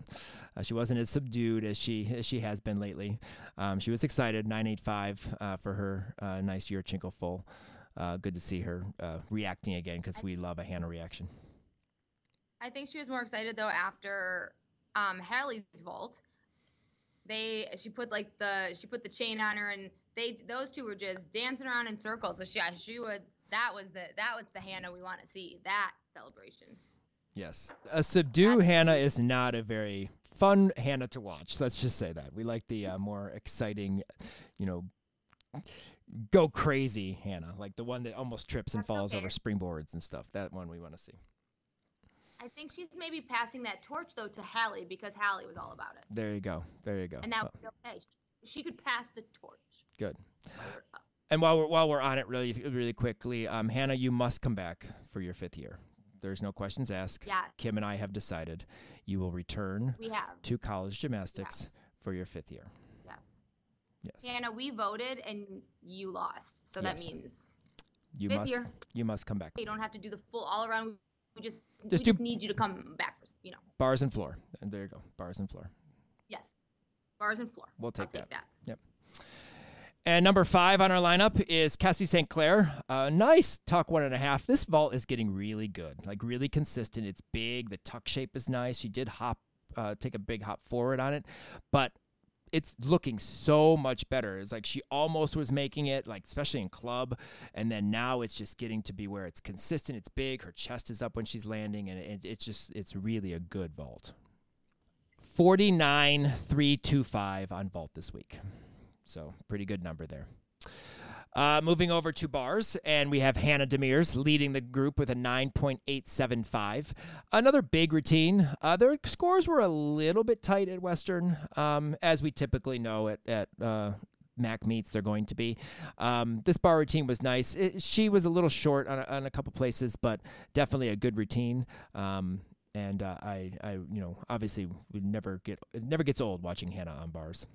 Uh, she wasn't as subdued as she as she has been lately. Um, she was excited. 985 uh, for her uh, nice chinkle full. Uh, good to see her uh, reacting again because we love a Hannah reaction. I think she was more excited though after um, Hallie's vault. They she put like the she put the chain on her and they those two were just dancing around in circles. So she yeah, she would that was the that was the Hannah we want to see that celebration. Yes, a subdue That's Hannah is not a very fun Hannah to watch. Let's just say that we like the uh, more exciting, you know, go crazy Hannah, like the one that almost trips and That's falls okay. over springboards and stuff. That one we want to see. I think she's maybe passing that torch though to Hallie because Hallie was all about it. There you go. There you go. And that would okay. She could pass the torch. Good. And while we're while we're on it, really really quickly, um, Hannah, you must come back for your fifth year. There's no questions asked. Yeah. Kim and I have decided you will return. We have. to college gymnastics for your fifth year. Yes. Hannah, we voted and you lost, so yes. that means you must year. you must come back. You don't have to do the full all around we just just, we just need you to come back for you know. Bars and floor. And there you go. Bars and floor. Yes. Bars and floor. We'll take, that. take that. Yep. And number five on our lineup is Cassie St. Clair. Uh, nice tuck one and a half. This vault is getting really good, like really consistent. It's big. The tuck shape is nice. She did hop, uh, take a big hop forward on it, but it's looking so much better. It's like she almost was making it, like especially in club, and then now it's just getting to be where it's consistent. It's big. Her chest is up when she's landing, and it, it's just it's really a good vault. Forty nine three two five on vault this week, so pretty good number there. Uh, moving over to bars, and we have Hannah Demers leading the group with a 9.875. Another big routine. Uh, their scores were a little bit tight at Western, um, as we typically know at, at uh, Mac meets they're going to be. Um, this bar routine was nice. It, she was a little short on a, on a couple places, but definitely a good routine. Um, and uh, I, I, you know, obviously we never get it never gets old watching Hannah on bars.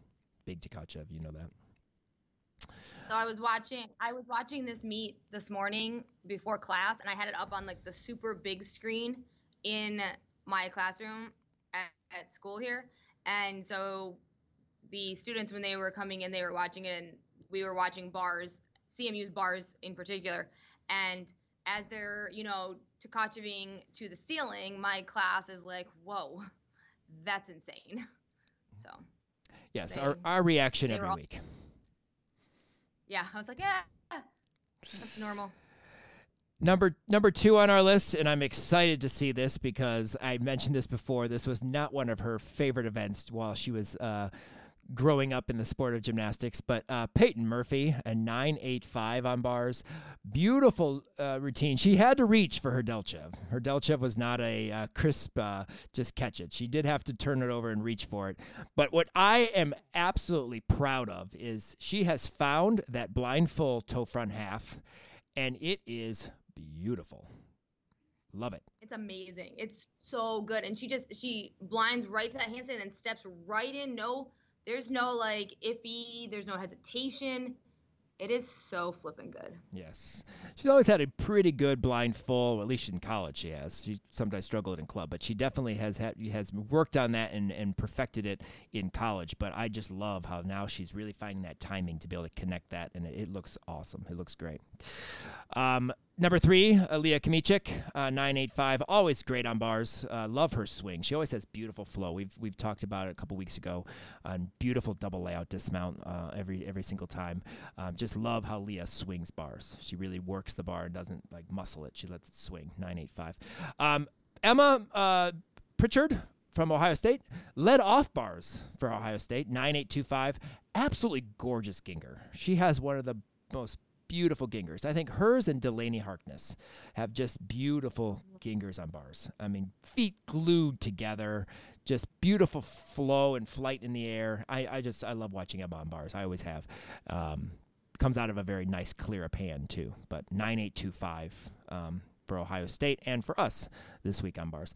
Big Tkachev, you know that. So I was watching I was watching this meet this morning before class and I had it up on like the super big screen in my classroom at, at school here. And so the students when they were coming in they were watching it and we were watching bars, CMU's bars in particular. And as they're, you know, Tkacheving to the ceiling, my class is like, Whoa, that's insane. So Yes, They- our, our reaction every all- week. Yeah, I was like, Yeah, that's normal. Number number two on our list, and I'm excited to see this because I mentioned this before. This was not one of her favorite events while she was uh, growing up in the sport of gymnastics. But uh, Peyton Murphy, a nine eight five on bars, beautiful uh, routine. She had to reach for her Delchev. Her Delchev was not a uh, crisp, uh, just catch it. She did have to turn it over and reach for it. But what I am absolutely proud of is she has found that blindfold toe front half, and it is beautiful. Love it. It's amazing. It's so good. And she just she blinds right to that handstand and steps right in. No, there's no like iffy, there's no hesitation. It is so flipping good. Yes. She's always had a pretty good blind full, at least in college she has. She sometimes struggled in club, but she definitely has had has worked on that and, and perfected it in college. But I just love how now she's really finding that timing to be able to connect that and it, it looks awesome. It looks great. Um, Number three, Aaliyah Kamichik, uh, 985, always great on bars. Uh, love her swing. She always has beautiful flow. We've we've talked about it a couple weeks ago. On beautiful double layout dismount uh, every every single time. Um, just love how Leah swings bars. She really works the bar and doesn't like muscle it. She lets it swing. 985. Um, Emma uh, Pritchard from Ohio State led off bars for Ohio State. 9825. Absolutely gorgeous Gienger. She has one of the most beautiful Giengers. I think hers and Delaney Harkness have just beautiful Giengers on bars. I mean, feet glued together, just beautiful flow and flight in the air. I, I just I love watching Emma on bars. I always have. Um, comes out of a very nice clear pan too. But nine eight two five. Um, for Ohio State and for us this week on bars.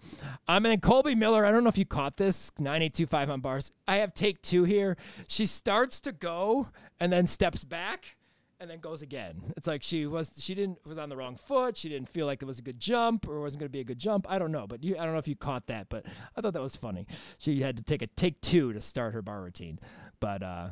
Um, and then Colby Miller, I don't know if you caught this, 9825 on bars. I have take two here. She starts to go and then steps back and then goes again. It's like she was she didn't was on the wrong foot. She didn't feel like it was a good jump or wasn't going to be a good jump. I don't know, but you, I don't know if you caught that, but I thought that was funny. She had to take a take two to start her bar routine, but uh,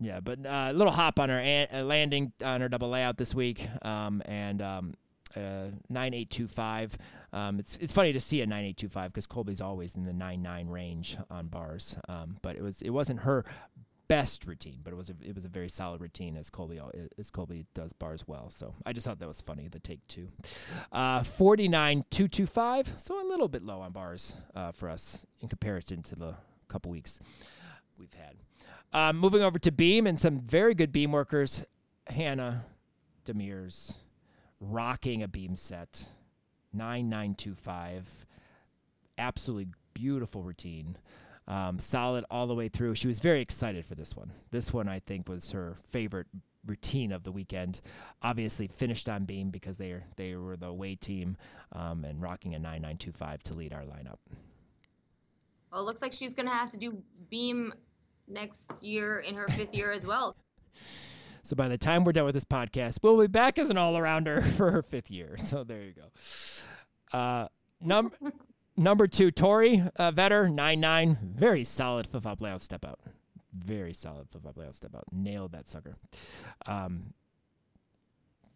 yeah, but uh, a little hop on her an- landing on her double layout this week, um, and um, uh, nine eight two five. Um, it's it's funny to see a nine eight two five because Colby's always in the nine nine range on bars, um, but it was it wasn't her best routine, but it was a, it was a very solid routine as Colby as Colby does bars well. So I just thought that was funny. The take two, uh, forty nine two two five. So a little bit low on bars uh, for us in comparison to the couple weeks we've had. Um, moving over to beam and some very good beam workers. Hannah Demers rocking a beam set, nine nine two five. Absolutely beautiful routine. Um, solid all the way through. She was very excited for this one. This one, I think, was her favorite routine of the weekend. Obviously, finished on beam because they are, they were the away team um, and rocking a 9925 to lead our lineup. Well, it looks like she's gonna have to do beam next year in her fifth year as well. So by the time we're done with this podcast, we'll be back as an all arounder for her fifth year. So there you go. Uh, num- number two, Tori uh, Vetter, 9 9. Very solid flip flop layout step out. Very solid flip flop layout step out. Nailed that sucker. Um,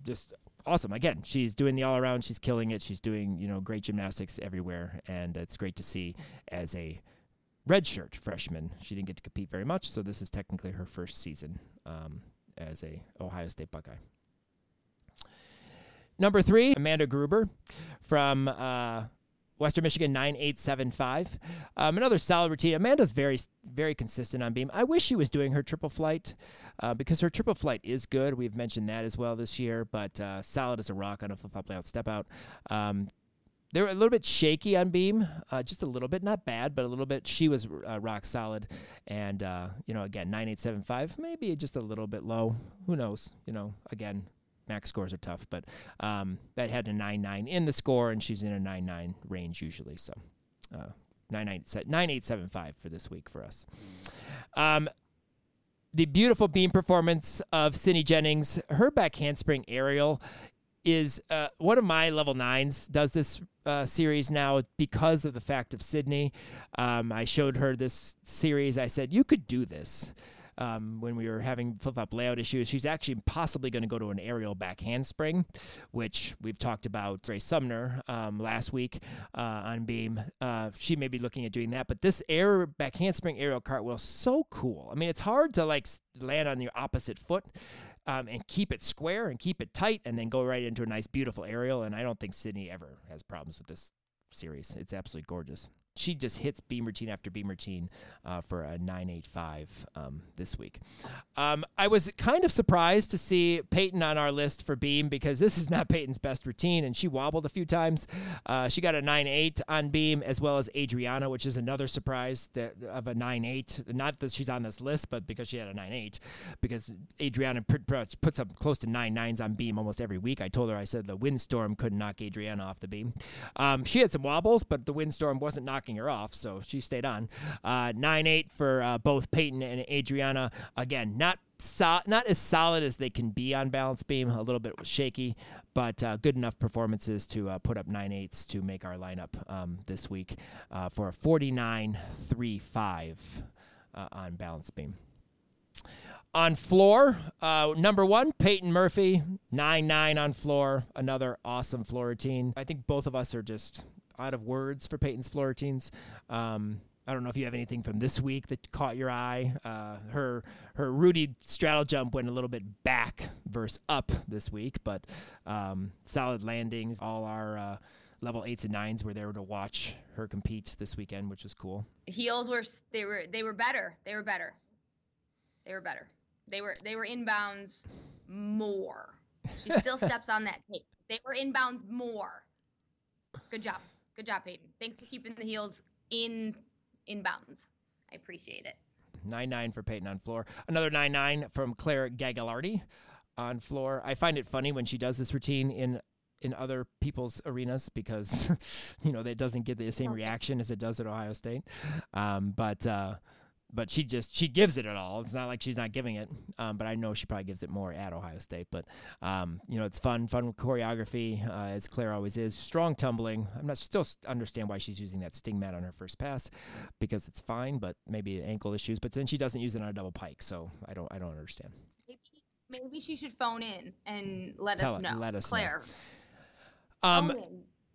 just awesome. Again, she's doing the all around. She's killing it. She's doing, you know, great gymnastics everywhere. And it's great to see as a redshirt freshman. She didn't get to compete very much, so this is technically her first season um, as a Ohio State Buckeye. Number three, Amanda Gruber from uh, Western Michigan 9875. Um, another solid routine. Amanda's very, very consistent on beam. I wish she was doing her triple flight uh, because her triple flight is good. We've mentioned that as well this year, but uh, solid as a rock on a flip flop layout step out. Um, they were a little bit shaky on beam, uh, just a little bit, not bad, but a little bit. She was uh, rock solid, and uh, you know, again, nine eight seven five, maybe just a little bit low. Who knows? You know, again, MAC scores are tough, but um, that had a nine nine in the score, and she's in a nine nine range usually. So, uh, nine nine nine eight seven five for this week for us. Um, the beautiful beam performance of Sydney Jennings, her back handspring aerial is uh, one of my level nines does this uh, series now because of the fact of Sydney. Um, I showed her this series. I said, You could do this. Um, when we were having flip flop layout issues, she's actually possibly going to go to an aerial back handspring, which we've talked about Ray Sumner um, last week uh, on beam. Uh, she may be looking at doing that, but this air back handspring aerial cartwheel so cool. I mean, it's hard to like land on your opposite foot um, and keep it square and keep it tight and then go right into a nice, beautiful aerial. And I don't think Sydney ever has problems with this series. It's absolutely gorgeous she just hits beam routine after beam routine uh, for a 985 um, this week. Um, I was kind of surprised to see Peyton on our list for beam because this is not Peyton's best routine, and she wobbled a few times. Uh, she got a 9.8 on beam as well as Adriana, which is another surprise that of a 9.8. Not that she's on this list, but because she had a 9.8, because Adriana puts up close to nine nines on beam almost every week. I told her I said the windstorm couldn't knock Adriana off the beam. Um, she had some wobbles, but the windstorm wasn't knocking knocking her off, so she stayed on. Uh, nine eight for uh, both Peyton and Adriana. Again, not so, not as solid as they can be on balance beam. A little bit shaky, but uh, good enough performances to uh, put up nine eights to make our lineup um, this week uh, for a 49-3-5 uh, on balance beam. On floor, uh, number one, Peyton Murphy, 9 9 on floor. Another awesome floor routine. I think both of us are just out of words for Peyton's floor routines. Um, I don't know if you have anything from this week that caught your eye. Uh, her her Rudy straddle jump went a little bit back versus up this week, but um, solid landings. All our uh, level eights and nines were there to watch her compete this weekend, which was cool. Heels were they were they were better. They were better. They were better. They were they were inbounds more. She still steps on that tape. They were inbounds more. Good job. Good job, Peyton. Thanks for keeping the heels in in bounds. I appreciate it. Nine nine for Peyton on floor. Another nine nine from Claire Gagliardi on floor. I find it funny when she does this routine in in other people's arenas because you know that doesn't get the same reaction as it does at Ohio State. Um, but uh, but she just she gives it at all. It's not like she's not giving it, um, but I know she probably gives it more at Ohio State. But um, you know, it's fun, fun choreography uh, as Claire always is. Strong tumbling. I'm not still understand why she's using that sting mat on her first pass because it's fine, but maybe ankle issues. But then she doesn't use it on a double pike, so I don't I don't understand. Maybe, maybe she should phone in and let Tell us know. Let us Claire. Know. Um,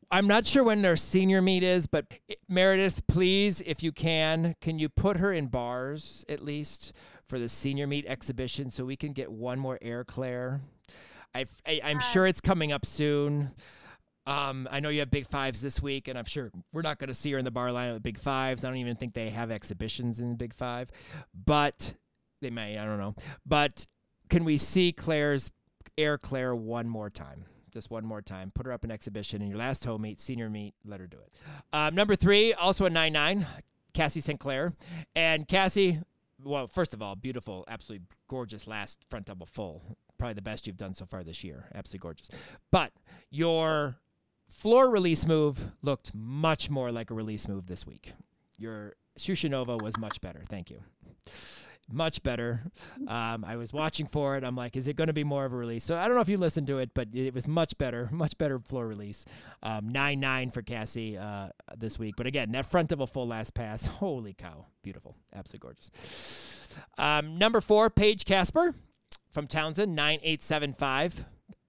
I'm not sure when their senior meet is, but Meredith, please, if you can, can you put her in bars at least for the senior meet exhibition so we can get one more air Claire? I, am sure it's coming up soon. Um, I know you have Big Fives this week, and I'm sure we're not going to see her in the bar line with Big Fives. I don't even think they have exhibitions in the Big Five, but they may. I don't know. But can we see Claire's Air Claire one more time? Just one more time. Put her up in exhibition in your last home meet, senior meet. Let her do it. Um, number three, also a 9 9, Cassie St. Clair. And Cassie, well, first of all, beautiful, absolutely gorgeous last front double full. Probably the best you've done so far this year. Absolutely gorgeous. But your floor release move looked much more like a release move this week. Your Shushunova was much better. Thank you much better. Um, I was watching for it. I'm like, is it going to be more of a release? So I don't know if you listened to it, but it was much better, much better floor release. Um, nine nine for Cassie uh, this week. But again, that front of a full last pass, holy cow, beautiful, absolutely gorgeous. Um, number four, Paige Casper from Towson, nine eight seven five.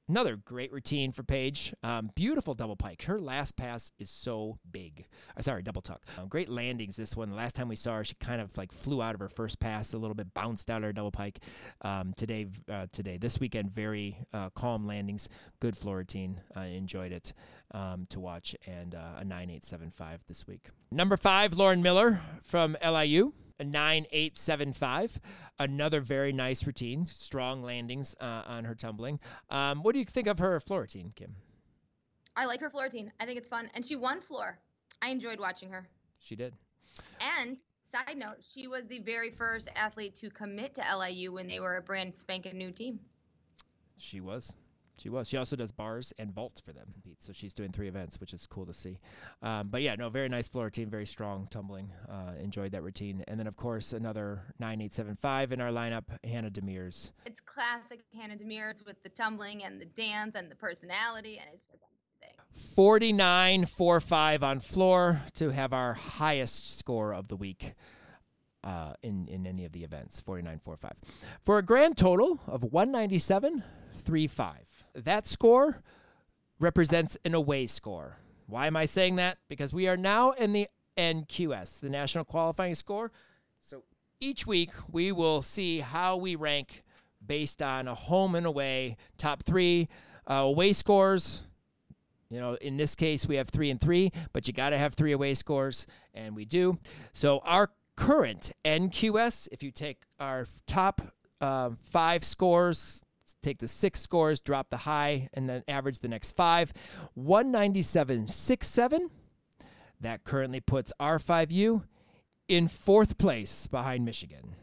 Another great routine for Paige. Um, beautiful double pike. Her last pass is so big. Uh, sorry, double tuck. Um, great landings this one. The last time we saw her, she kind of like flew out of her first pass a little bit, bounced out her double pike. Um, today, uh, today, this weekend, very uh, calm landings. Good floor routine. I enjoyed it um, to watch, and uh, a 9875 this week. Number five, Lauren Miller from LIU 9875. Another very nice routine, strong landings uh, on her tumbling. Um, what do you think of her floor routine, Kim? I like her floor routine. I think it's fun. And she won floor. I enjoyed watching her. She did. And side note, she was the very first athlete to commit to LIU when they were a brand spanking new team. She was. She was. She also does bars and vaults for them. So she's doing three events, which is cool to see. Um, but yeah, no, very nice floor routine, very strong tumbling. Uh, enjoyed that routine. And then, of course, another 9875 in our lineup, Hannah Demers. It's classic Hannah Demers with the tumbling and the dance and the personality, and it's just amazing. 49.45 on floor to have our highest score of the week. Uh, in in any of the events, 49.45 for a grand total of 197.35 that score represents an away score. Why am I saying that? Because we are now in the NQS, the National Qualifying Score. So each week we will see how we rank based on a home and away, top three uh, away scores. You know, in this case, we have three and three, but you got to have three away scores, and we do. So our current NQS, if you take our top uh, five scores take the six scores, drop the high, and then average the next five. 197.67. That currently puts R5U in fourth place behind Michigan.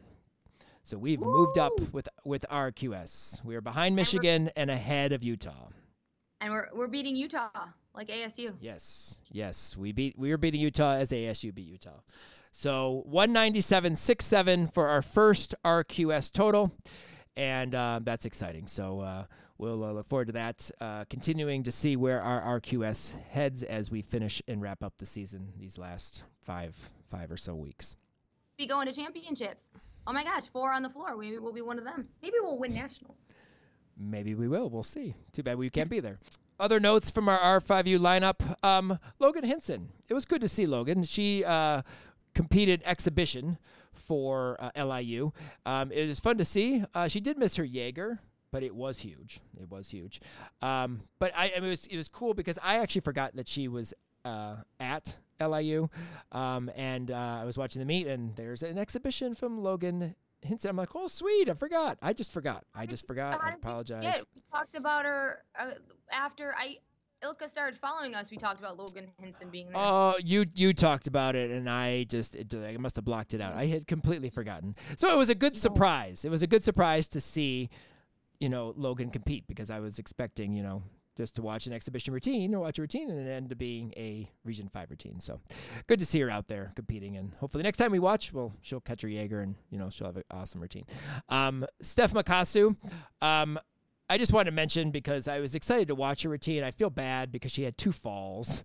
So we've Woo! moved up with with RQS. We are behind Michigan and, and ahead of Utah. And we're we're beating Utah like ASU. Yes, yes, we beat we were beating Utah as ASU beat Utah. So 197.67 for our first RQS total and uh, that's exciting. So uh, we'll uh, look forward to that. Uh, continuing to see where our RQS heads as we finish and wrap up the season these last five five or so weeks. Be going to championships. Oh my gosh, four on the floor. Maybe we'll be one of them. Maybe we'll win nationals. Maybe we will. We'll see. Too bad we can't be there. Other notes from our R5U lineup. Um, Logan Hinson. It was good to see Logan. She uh, competed exhibition for uh, LIU. Um, it was fun to see. Uh, she did miss her Jaeger, but it was huge. It was huge. Um, but I, I mean, it was it was cool because I actually forgot that she was uh, at LIU, um, and uh, I was watching the meet, and there's an exhibition from Logan Hinson. I'm like, oh, sweet. I forgot. I just forgot. I just forgot. I apologize. We talked about her uh, after I Ilka started following us, we talked about Logan Henson being there. Oh, you you talked about it, and I just it, I must have blocked it out. I had completely forgotten. So it was a good surprise. It was a good surprise to see, you know, Logan compete because I was expecting, you know, just to watch an exhibition routine or watch a routine and then end up being a Region 5 routine. So good to see her out there competing. And hopefully next time we watch, well, she'll catch her Jaeger and, you know, she'll have an awesome routine. Um, Steph Makasu, um, I just wanted to mention because I was excited to watch her routine. I feel bad because she had two falls.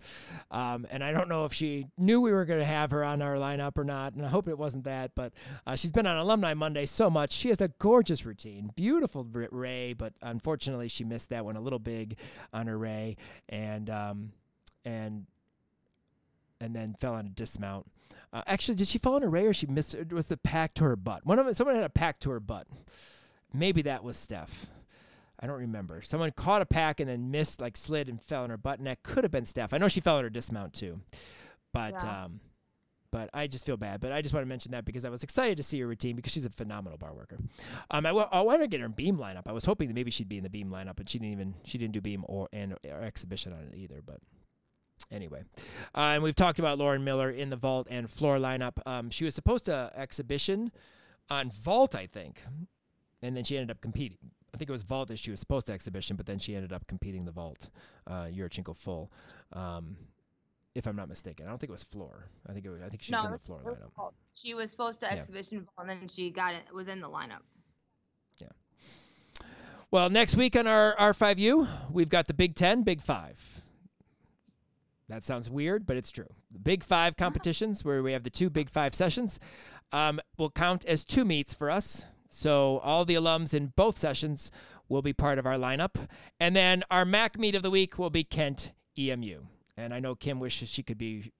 Um, and I don't know if she knew we were going to have her on our lineup or not. And I hope it wasn't that. But uh, she's been on Alumni Monday so much. She has a gorgeous routine. Beautiful Ray, but unfortunately she missed that one a little big on her Ray. And, um, and, and then fell on a dismount. Uh, actually, did she fall on a Ray or she missed? It was the Pak to her butt. One of them, someone had a Pak to her butt. Maybe that was Steph. I don't remember. Someone caught a Pak and then missed, like slid and fell on her butt, and that could have been Steph. I know she fell on her dismount too, but yeah. um, but I just feel bad. But I just want to mention that because I was excited to see her routine because she's a phenomenal bar worker. Um, I, I wanted to get her in beam lineup. I was hoping that maybe she'd be in the beam lineup, but she didn't even she didn't do beam or and or exhibition on it either. But anyway, uh, and we've talked about Lauren Miller in the vault and floor lineup. Um, she was supposed to exhibition on vault, I think, and then she ended up competing. I think it was vault that she was supposed to exhibition, but then she ended up competing the vault, uh, Yurchenko full, um, if I'm not mistaken. I don't think it was floor. I think it was. I think she was in the floor lineup. She was supposed to yeah. exhibition and then she got it. Was in the lineup. Yeah. Well, next week on our R5U, we've got the Big Ten, Big Five. That sounds weird, but it's true. The Big Five competitions, where we have the two Big Five sessions, um, will count as two meets for us. So all the alums in both sessions will be part of our lineup. And then our MAC meet of the week will be Kent EMU. And I know Kim wishes she could be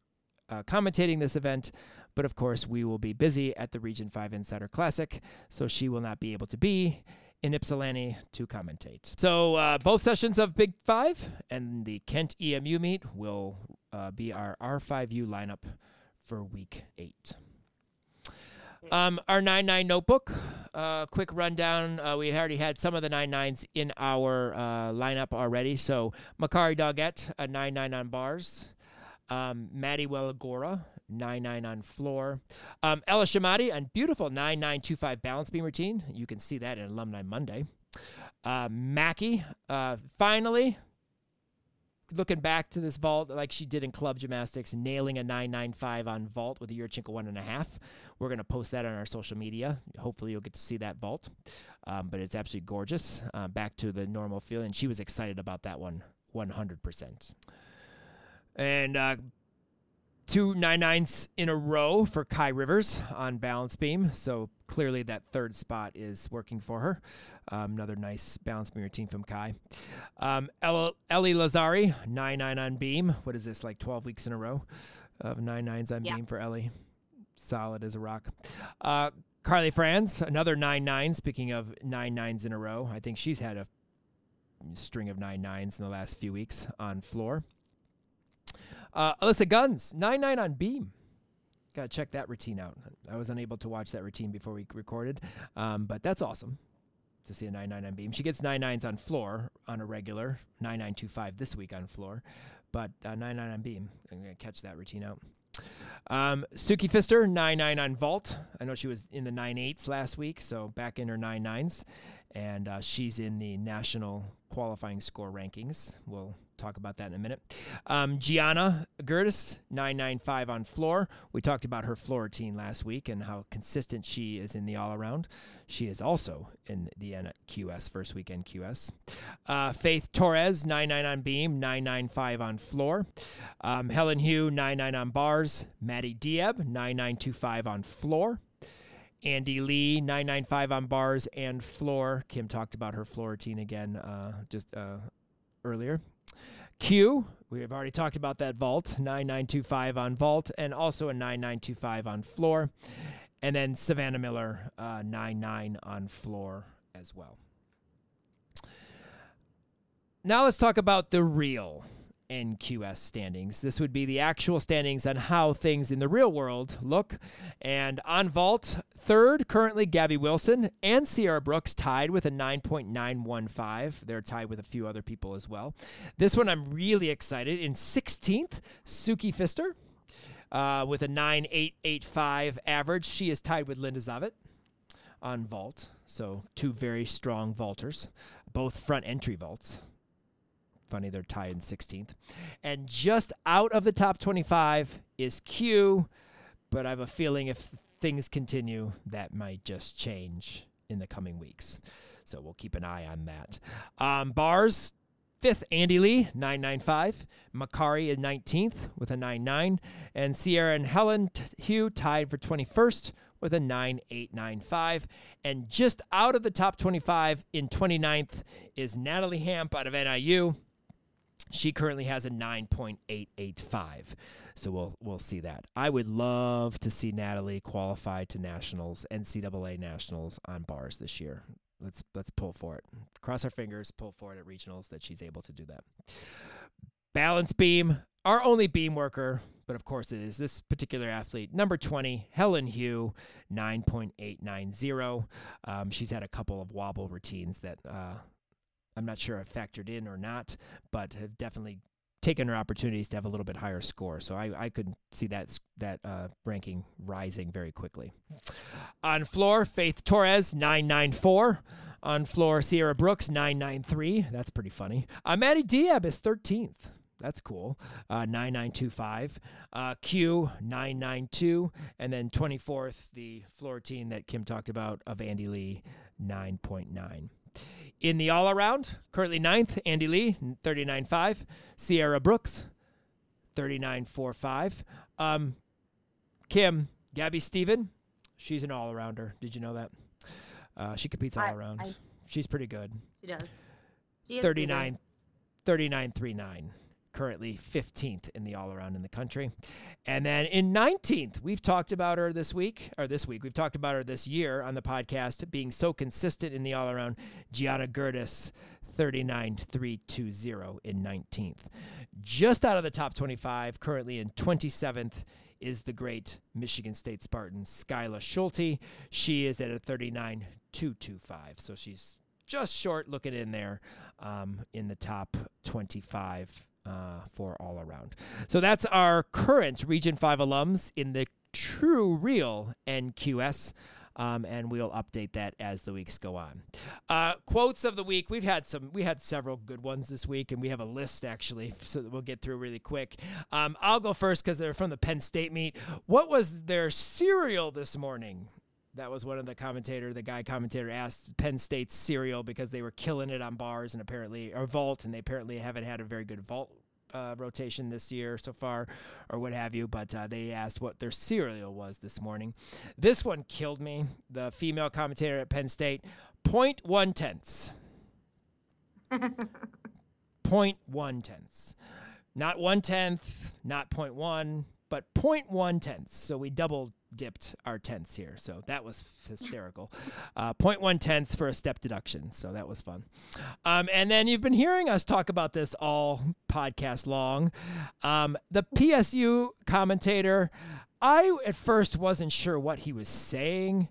uh, commentating this event, but of course, we will be busy at the Region 5 Insider Classic, so she will not be able to be in Ypsilanti to commentate. So uh, both sessions of Big Five and the Kent EMU meet will uh, be our R5U lineup for week eight. Um, our 9 9 notebook, uh, quick rundown. Uh, we already had some of the 9 9s in our uh, lineup already. So, Makari Doggett, a 9 9 on bars. Um, Maddie Wellagora, 9 9 on floor. Um, Ella Shamati on beautiful 9 9 2 5 balance beam routine. You can see that in Alumni Monday. Uh, Mackie, uh, finally, looking back to this vault like she did in club gymnastics, nailing a 995 on vault with a Yurchenko one and a half. We're going to post that on our social media. Hopefully, you'll get to see that vault. Um, but it's absolutely gorgeous. Uh, back to the normal feeling. She was excited about that one 100%. And uh, two nine nines in a row for Kai Rivers on balance beam. So clearly that third spot is working for her. Um, another nice balance beam routine from Kai. Um, Ellie Lazzari, nine nine on beam. What is this, like 12 weeks in a row of nine nines on yeah. beam for Ellie? Solid as a rock. Uh, Carly Franz, another nine nine. Speaking of nine nines in a row, I think she's had a string of nine nines in the last few weeks on floor. Uh, Alyssa Guns, 9 9 on Beam. Got to check that routine out. I was unable to watch that routine before we recorded, um, but that's awesome to see a 9 9 on Beam. She gets 9 9s on floor on a regular, 9 9 2 5 this week on floor, but uh, 9 9 on Beam. I'm going to catch that routine out. Um, Suki Fister, 9 9 on vault. I know she was in the 9 8s last week, so back in her 9 9s. And uh, she's in the national qualifying score rankings. We'll talk about that in a minute. Um, Gianna Gerdes, 995 on floor. We talked about her floor routine last week and how consistent she is in the all around. She is also in the NQS first weekend QS. Uh, Faith Torres, 99 on beam, 995 on floor. Um, Helen Hugh, 99 on bars. Maddie Dieb, 9925 on floor. Andi Li, 995 on bars and floor. Kim talked about her floor routine again uh, just uh, earlier. Q, we have already talked about that vault, 9925 on vault, and also a 9925 on floor. And then Savannah Miller, uh, 99 on floor as well. Now let's talk about the real NQS standings. This would be the actual standings on how things in the real world look. And on vault, third, currently Gabby Wilson and Sierra Brooks tied with a 9.915. They're tied with a few other people as well. This one I'm really excited. In 16th, Suki Fister uh, with a 9.885 average. She is tied with Linda Zavitt on vault. So two very strong vaulters, both front entry vaults. Funny, they're tied in 16th. And just out of the top 25 is Q, but I have a feeling if things continue, that might just change in the coming weeks. So we'll keep an eye on that. Um, bars, fifth, Andi Li, 995. Makari is 19th with a 99. And Sierra and Helen T- Hugh tied for 21st with a 9895. And just out of the top 25 in 29th is Natalie Hamp out of NIU she currently has a 9.885. So we'll we'll see that. I would love to see Natalie qualify to nationals, NCAA nationals on bars this year. Let's let's pull for it. Cross our fingers, pull for it at regionals that she's able to do that. Balance beam, our only beam worker, but of course it is this particular athlete, number 20, Helen Hugh, 9.890. Um, she's had a couple of wobble routines that uh, I'm not sure if factored in or not, but have definitely taken her opportunities to have a little bit higher score. So I, I could see that that uh, ranking rising very quickly. On floor, Faith Torres, 994. On floor, Sierra Brooks, 993. That's pretty funny. Uh, Maddie Diab is 13th. That's cool. Uh, 9925. Uh, Q 992. And then 24th, the floor team that Kim talked about of Andi Li, 9.9. In the all around, currently ninth, Andi Li, 39.5. Sierra Brooks, 39.45. Um, Kim, Gabby Steven, she's an all arounder. Did you know that? Uh, she competes all I, around. I, She's pretty good. She does. She 39, 39 39 currently 15th in the all around in the country. And then in 19th, we've talked about her this week, or this week, we've talked about her this year on the podcast being so consistent in the all around. Gianna Gerdes, 39320 in 19th. Just out of the top 25, currently in 27th is the great Michigan State Spartan Skyla Schulte. She is at a 39225. So she's just short looking in there um, in the top 25 uh, for all around. So that's our current Region 5 alums in the true, real NQS. Um, and we'll update that as the weeks go on. Uh, quotes of the week. We've had some. We had several good ones this week, and we have a list actually, so we'll get through really quick. Um, I'll go first because they're from the Penn State meet. What was their cereal this morning? That was one of the commentator, the guy commentator asked Penn State's cereal because they were killing it on bars and apparently or vault, and they apparently haven't had a very good vault uh, rotation this year so far, or what have you. But uh, they asked what their cereal was this morning. This one killed me. The female commentator at Penn State, point one tenths. point one tenths. Not one tenth, not point one, but point one tenths. So we doubled dipped our tenths here. So that was hysterical. Uh, 0.1 tenths for a step deduction. So that was fun. Um, and then you've been hearing us talk about this all podcast long. Um, the PSU commentator, I at first wasn't sure what he was saying.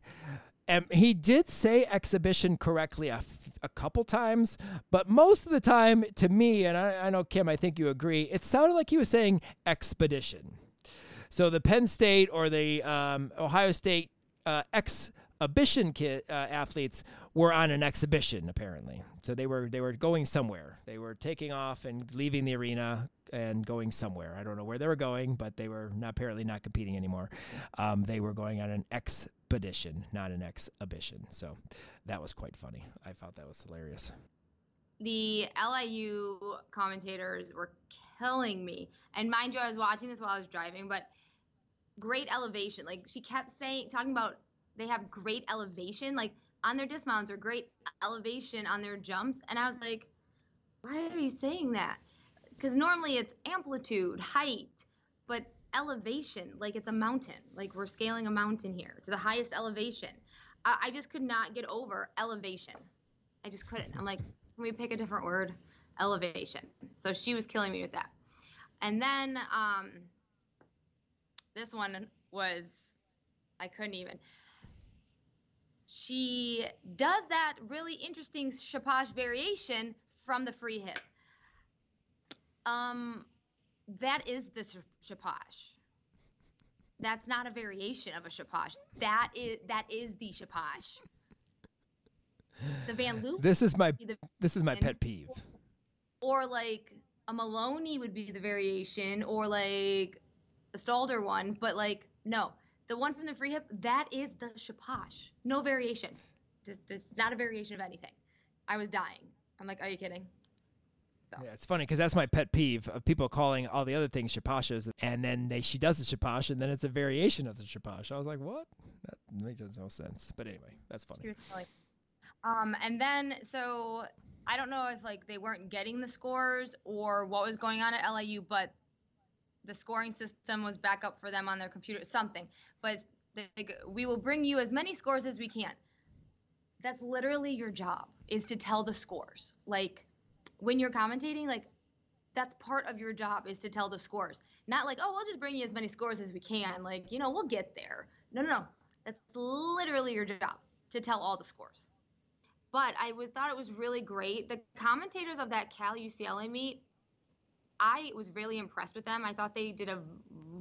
And he did say exhibition correctly a, couple times, but most of the time, to me, and I, I know Kim, I think you agree, it sounded like he was saying expedition. So the Penn State or the um, Ohio State uh, exhibition uh, athletes were on an exhibition apparently. So they were they were going somewhere. They were taking off and leaving the arena and going somewhere. I don't know where they were going, but they were not, apparently not competing anymore. Um, they were going on an expedition, not an exhibition. So that was quite funny. I thought that was hilarious. The LIU commentators were killing me. And mind you, I was watching this while I was driving, but great elevation. Like she kept saying, talking about they have great elevation, like on their dismounts or great elevation on their jumps. And I was like, why are you saying that? Because normally it's amplitude, height, but elevation, like it's a mountain. Like we're scaling a mountain here to the highest elevation. I, I just could not get over elevation. I just couldn't. I'm like, can we pick a different word? Elevation. So she was killing me with that. And then um, this one was, I couldn't even. She does that really interesting Shaposh variation from the free hip. Um, that is the Shaposh. That's not a variation of a Shaposh. That is that is the Shaposh. The Van Leeuwen. This is my the, this is my pet peeve. Or like a Maloney would be the variation, or like the Stalder one, but like no, the one from the free hip that is the Shaposh. No variation. This, this not a variation of anything. I was dying. I'm like, are you kidding? So. Yeah, it's funny because that's my pet peeve of people calling all the other things shaposhas, and then they she does the shaposh, and then it's a variation of the shaposh. I was like, what? That makes no sense. But anyway, that's funny. Um, and then so I don't know if like they weren't getting the scores or what was going on at LIU, but the scoring system was back up for them on their computer, something. But they, we will bring you as many scores as we can. That's literally your job is to tell the scores. Like when you're commentating, like that's part of your job is to tell the scores. Not like, oh, we'll just bring you as many scores as we can. Like, you know, we'll get there. No, no, no. That's literally your job to tell all the scores. But I would, thought it was really great. The commentators of that Cal UCLA meet I was really impressed with them. I thought they did a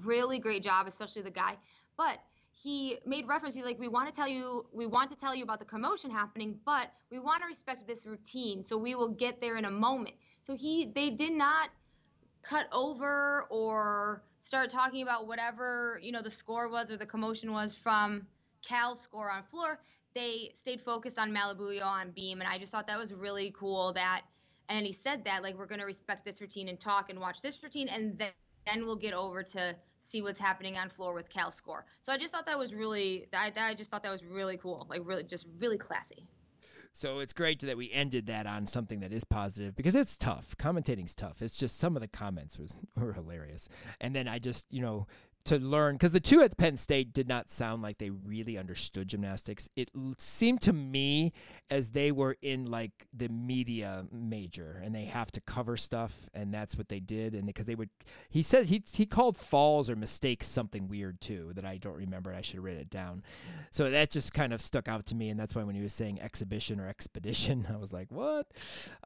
really great job, especially the guy. But he made reference. He's like, we want to tell you, we want to tell you about the commotion happening, but we want to respect this routine, so we will get there in a moment. So he, they did not cut over or start talking about whatever you know the score was or the commotion was from Cal's score on floor. They stayed focused on Malibu on beam, and I just thought that was really cool that and he said that like we're going to respect this routine and talk and watch this routine and then then we'll get over to see what's happening on floor with Cal score. So I just thought that was really I, I just thought that was really cool, like really just really classy. So it's great that we ended that on something that is positive because it's tough. Commentating's tough. It's just some of the comments was were hilarious. And then I just, you know, to learn because the two at Penn State did not sound like they really understood gymnastics. It l- seemed to me as they were in like the media major and they have to cover stuff, and that's what they did. And because they would, he said he he called falls or mistakes something weird too that I don't remember. I should have written it down. So that just kind of stuck out to me, and that's why when he was saying exhibition or expedition, I was like, what?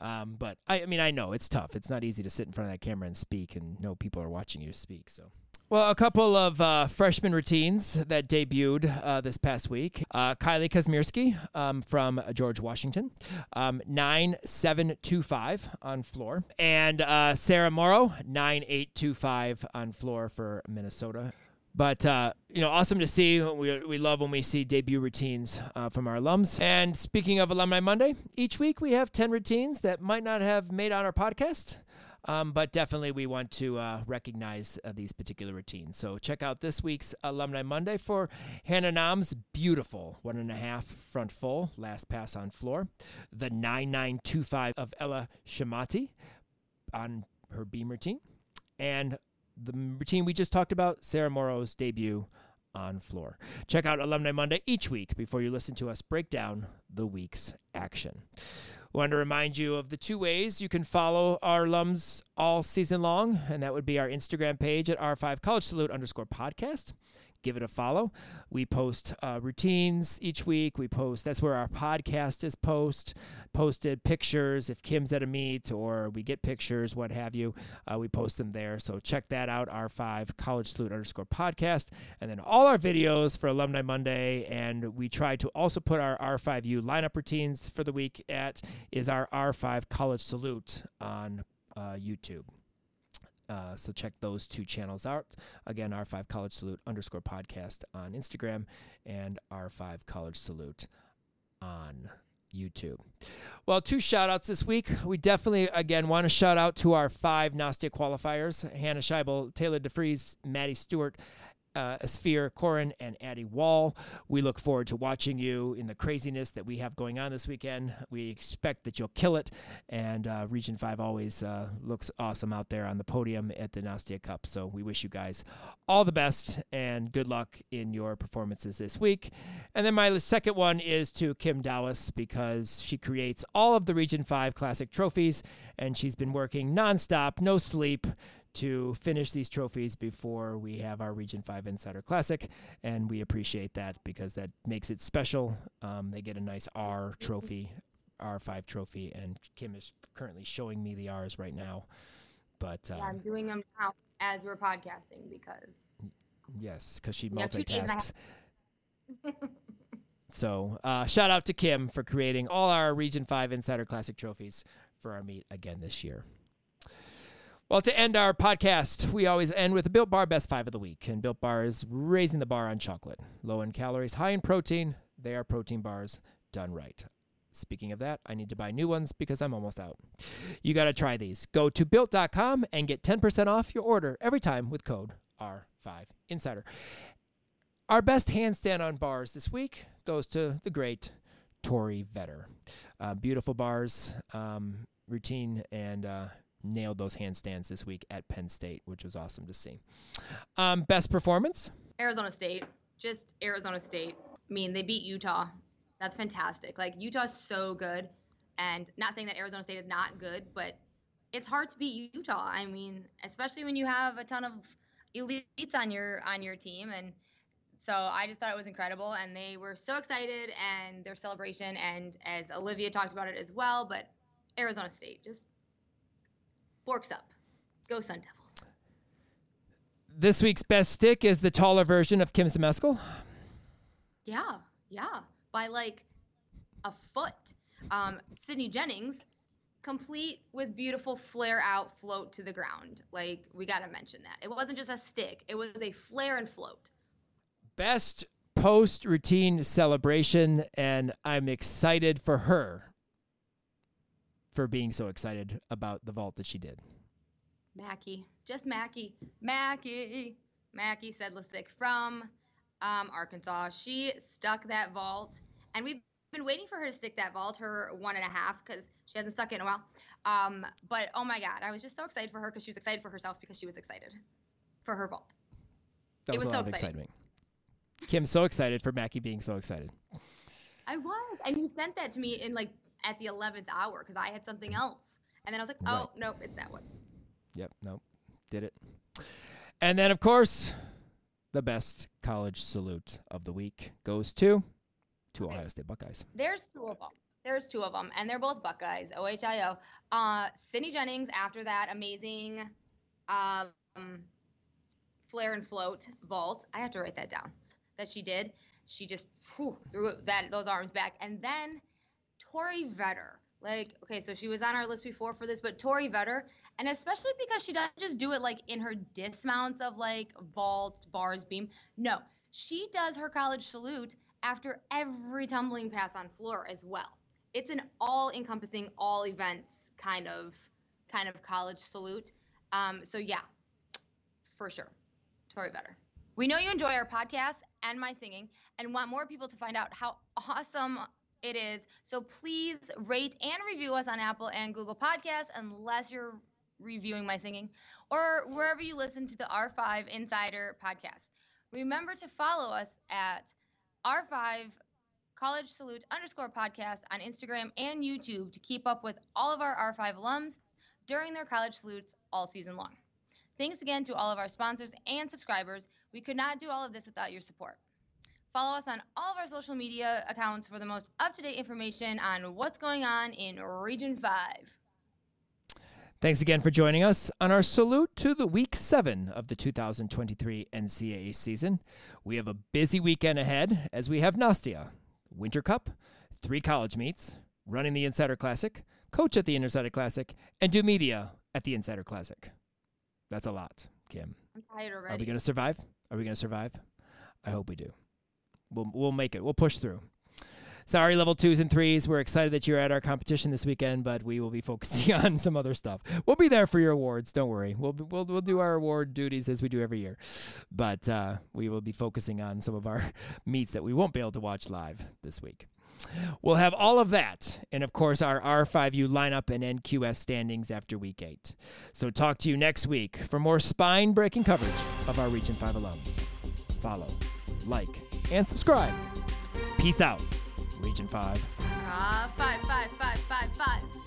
Um, but I, I mean, I know it's tough. It's not easy to sit in front of that camera and speak and know people are watching you speak. So. Well, a couple of uh, freshman routines that debuted uh, this past week. Uh, Kylie Kazmierski um, from George Washington, um, 9725 on floor. And uh, Sarah Morrow, 9825 on floor for Minnesota. But uh, you know, awesome to see. We, we love when we see debut routines uh, from our alums. And speaking of Alumni Monday, each week we have ten routines that might not have made on our podcast. Um, but definitely, we want to uh, recognize uh, these particular routines. So check out this week's Alumni Monday for Hannah Nam's beautiful one and a half front full last pass on floor, the 9925 of Ella Shamati on her beam routine, and the routine we just talked about, Sarah Morrow's debut on floor. Check out Alumni Monday each week before you listen to us break down the week's action. Want to remind you of the two ways you can follow our alums all season long, and that would be our Instagram page at R5 College Salute underscore podcast. Give it a follow. We post uh, routines each week. We post that's where our podcast is post posted pictures if Kim's at a meet or we get pictures, what have you. Uh, we post them there. So check that out. R5 College Salute underscore podcast, and then all our videos for Alumni Monday. And we try to also put our R5U lineup routines for the week at is our R5 College Salute on uh, YouTube. Uh, so check those two channels out. Again, R5 College Salute underscore podcast on Instagram and R5 College Salute on YouTube. Well, two shout outs this week. We definitely, again, want to shout out to our five Nastia qualifiers Hannah Scheibel, Taylor DeFries, Maddie Stewart, uh, Sphere, Corin, and Addie Wall. We look forward to watching you in the craziness that we have going on this weekend. We expect that you'll kill it, and uh, Region 5 always uh, looks awesome out there on the podium at the Nastia Cup. So we wish you guys all the best and good luck in your performances this week. And then my second one is to Kim Dowis because she creates all of the Region 5 Classic trophies, and she's been working nonstop, no sleep to finish these trophies before we have our Region 5 Insider Classic. And we appreciate that because that makes it special. Um, they get a nice R trophy, R5 trophy, and Kim is currently showing me the R's right now. But um, Yeah, I'm doing them now as we're podcasting because yes, because she Yeah, two days and a multitasks. So, uh, shout out to Kim for creating all our Region 5 Insider Classic trophies for our meet again this year. Well, to end our podcast, we always end with a Built Bar Best Five of the Week. And Built Bar is raising the bar on chocolate. Low in calories, high in protein. They are protein bars done right. Speaking of that, I need to buy new ones because I'm almost out. You got to try these. Go to built.com and get 10% off your order every time with code R5Insider. Our best handstand on bars this week goes to the great Tori Vetter. Uh, beautiful bars, um, routine, and uh, nailed those handstands this week at Penn State, which was awesome to see. Um, best performance? Arizona State, just Arizona State. I mean, they beat Utah. That's fantastic. Like Utah's so good, and not saying that Arizona State is not good, but it's hard to beat Utah. I mean, especially when you have a ton of elites on your on your team, and so I just thought it was incredible, and they were so excited, and their celebration, and as Olivia talked about it as well, but Arizona State just forks up. Go Sun Devils. This week's best stick is the taller version of Kim Zmeskal. Yeah, yeah, by like a foot. Um, Sydney Jennings, complete with beautiful flare out float to the ground. Like we got to mention that it wasn't just a stick; it was a flare and float. Best post routine celebration, and I'm excited for her for being so excited about the vault that she did. Mackie, just Mackie, Mackie, Mackie Sedlicick from um, Arkansas. She stuck that vault, and we've been waiting for her to stick that vault, her one and a half, because she hasn't stuck it in a while. Um, but oh my God, I was just so excited for her because she was excited for herself because she was excited for her vault. That It was, was a so exciting. Kim's so excited for Mackie being so excited. I was, and you sent that to me in like at the eleventh hour because I had something else, and then I was like, oh Right. nope, it's that one. Yep, nope, did it. And then, of course, the best college salute of the week goes to to. Ohio State Buckeyes. There's two of them. There's two of them, and they're both Buckeyes. OHIO. Uh, Sydney Jennings. After that amazing, um, flare and float vault. I have to write that down. That she did. She just whew, threw that those arms back, and then Tori Vetter. Like, okay, so she was on our list before for this, but Tori Vetter, and especially because she doesn't just do it like in her dismounts of like vaults, bars, beam. No, she does her college salute after every tumbling pass on floor as well. It's an all-encompassing, all events kind of kind of college salute. Um, so yeah, for sure, Tori Vetter. We know you enjoy our podcast and my singing, and want more people to find out how awesome it is. So please rate and review us on Apple and Google Podcasts, unless you're reviewing my singing, or wherever you listen to the R5 Insider podcast. Remember to follow us at R5 College Salute underscore podcast on Instagram and YouTube to keep up with all of our R5 alums during their college salutes all season long. Thanks again to all of our sponsors and subscribers. We could not do all of this without your support. Follow us on all of our social media accounts for the most up to date information on what's going on in Region 5. Thanks again for joining us on our salute to the week seven of the 2023 NCAA season. We have a busy weekend ahead as we have Nastia, Winter Cup, three college meets, running the Insider Classic, coach at the Insider Classic, and do media at the Insider Classic. That's a lot, Kim. I'm tired already. Are we going to survive? Are we going to survive? I hope we do. We'll we'll make it. We'll push through. Sorry, level twos and threes. We're excited that you're at our competition this weekend, but we will be focusing on some other stuff. We'll be there for your awards. Don't worry. We'll be- we'll we'll do our award duties as we do every year, but uh, we will be focusing on some of our meets that we won't be able to watch live this week. We'll have all of that, and of course, our R5U lineup and NQS standings after week eight. So, talk to you next week for more spine breaking coverage of our Region 5 alums. Follow, like, and subscribe. Peace out, Legion 5. Ah, five, five, five, five, five.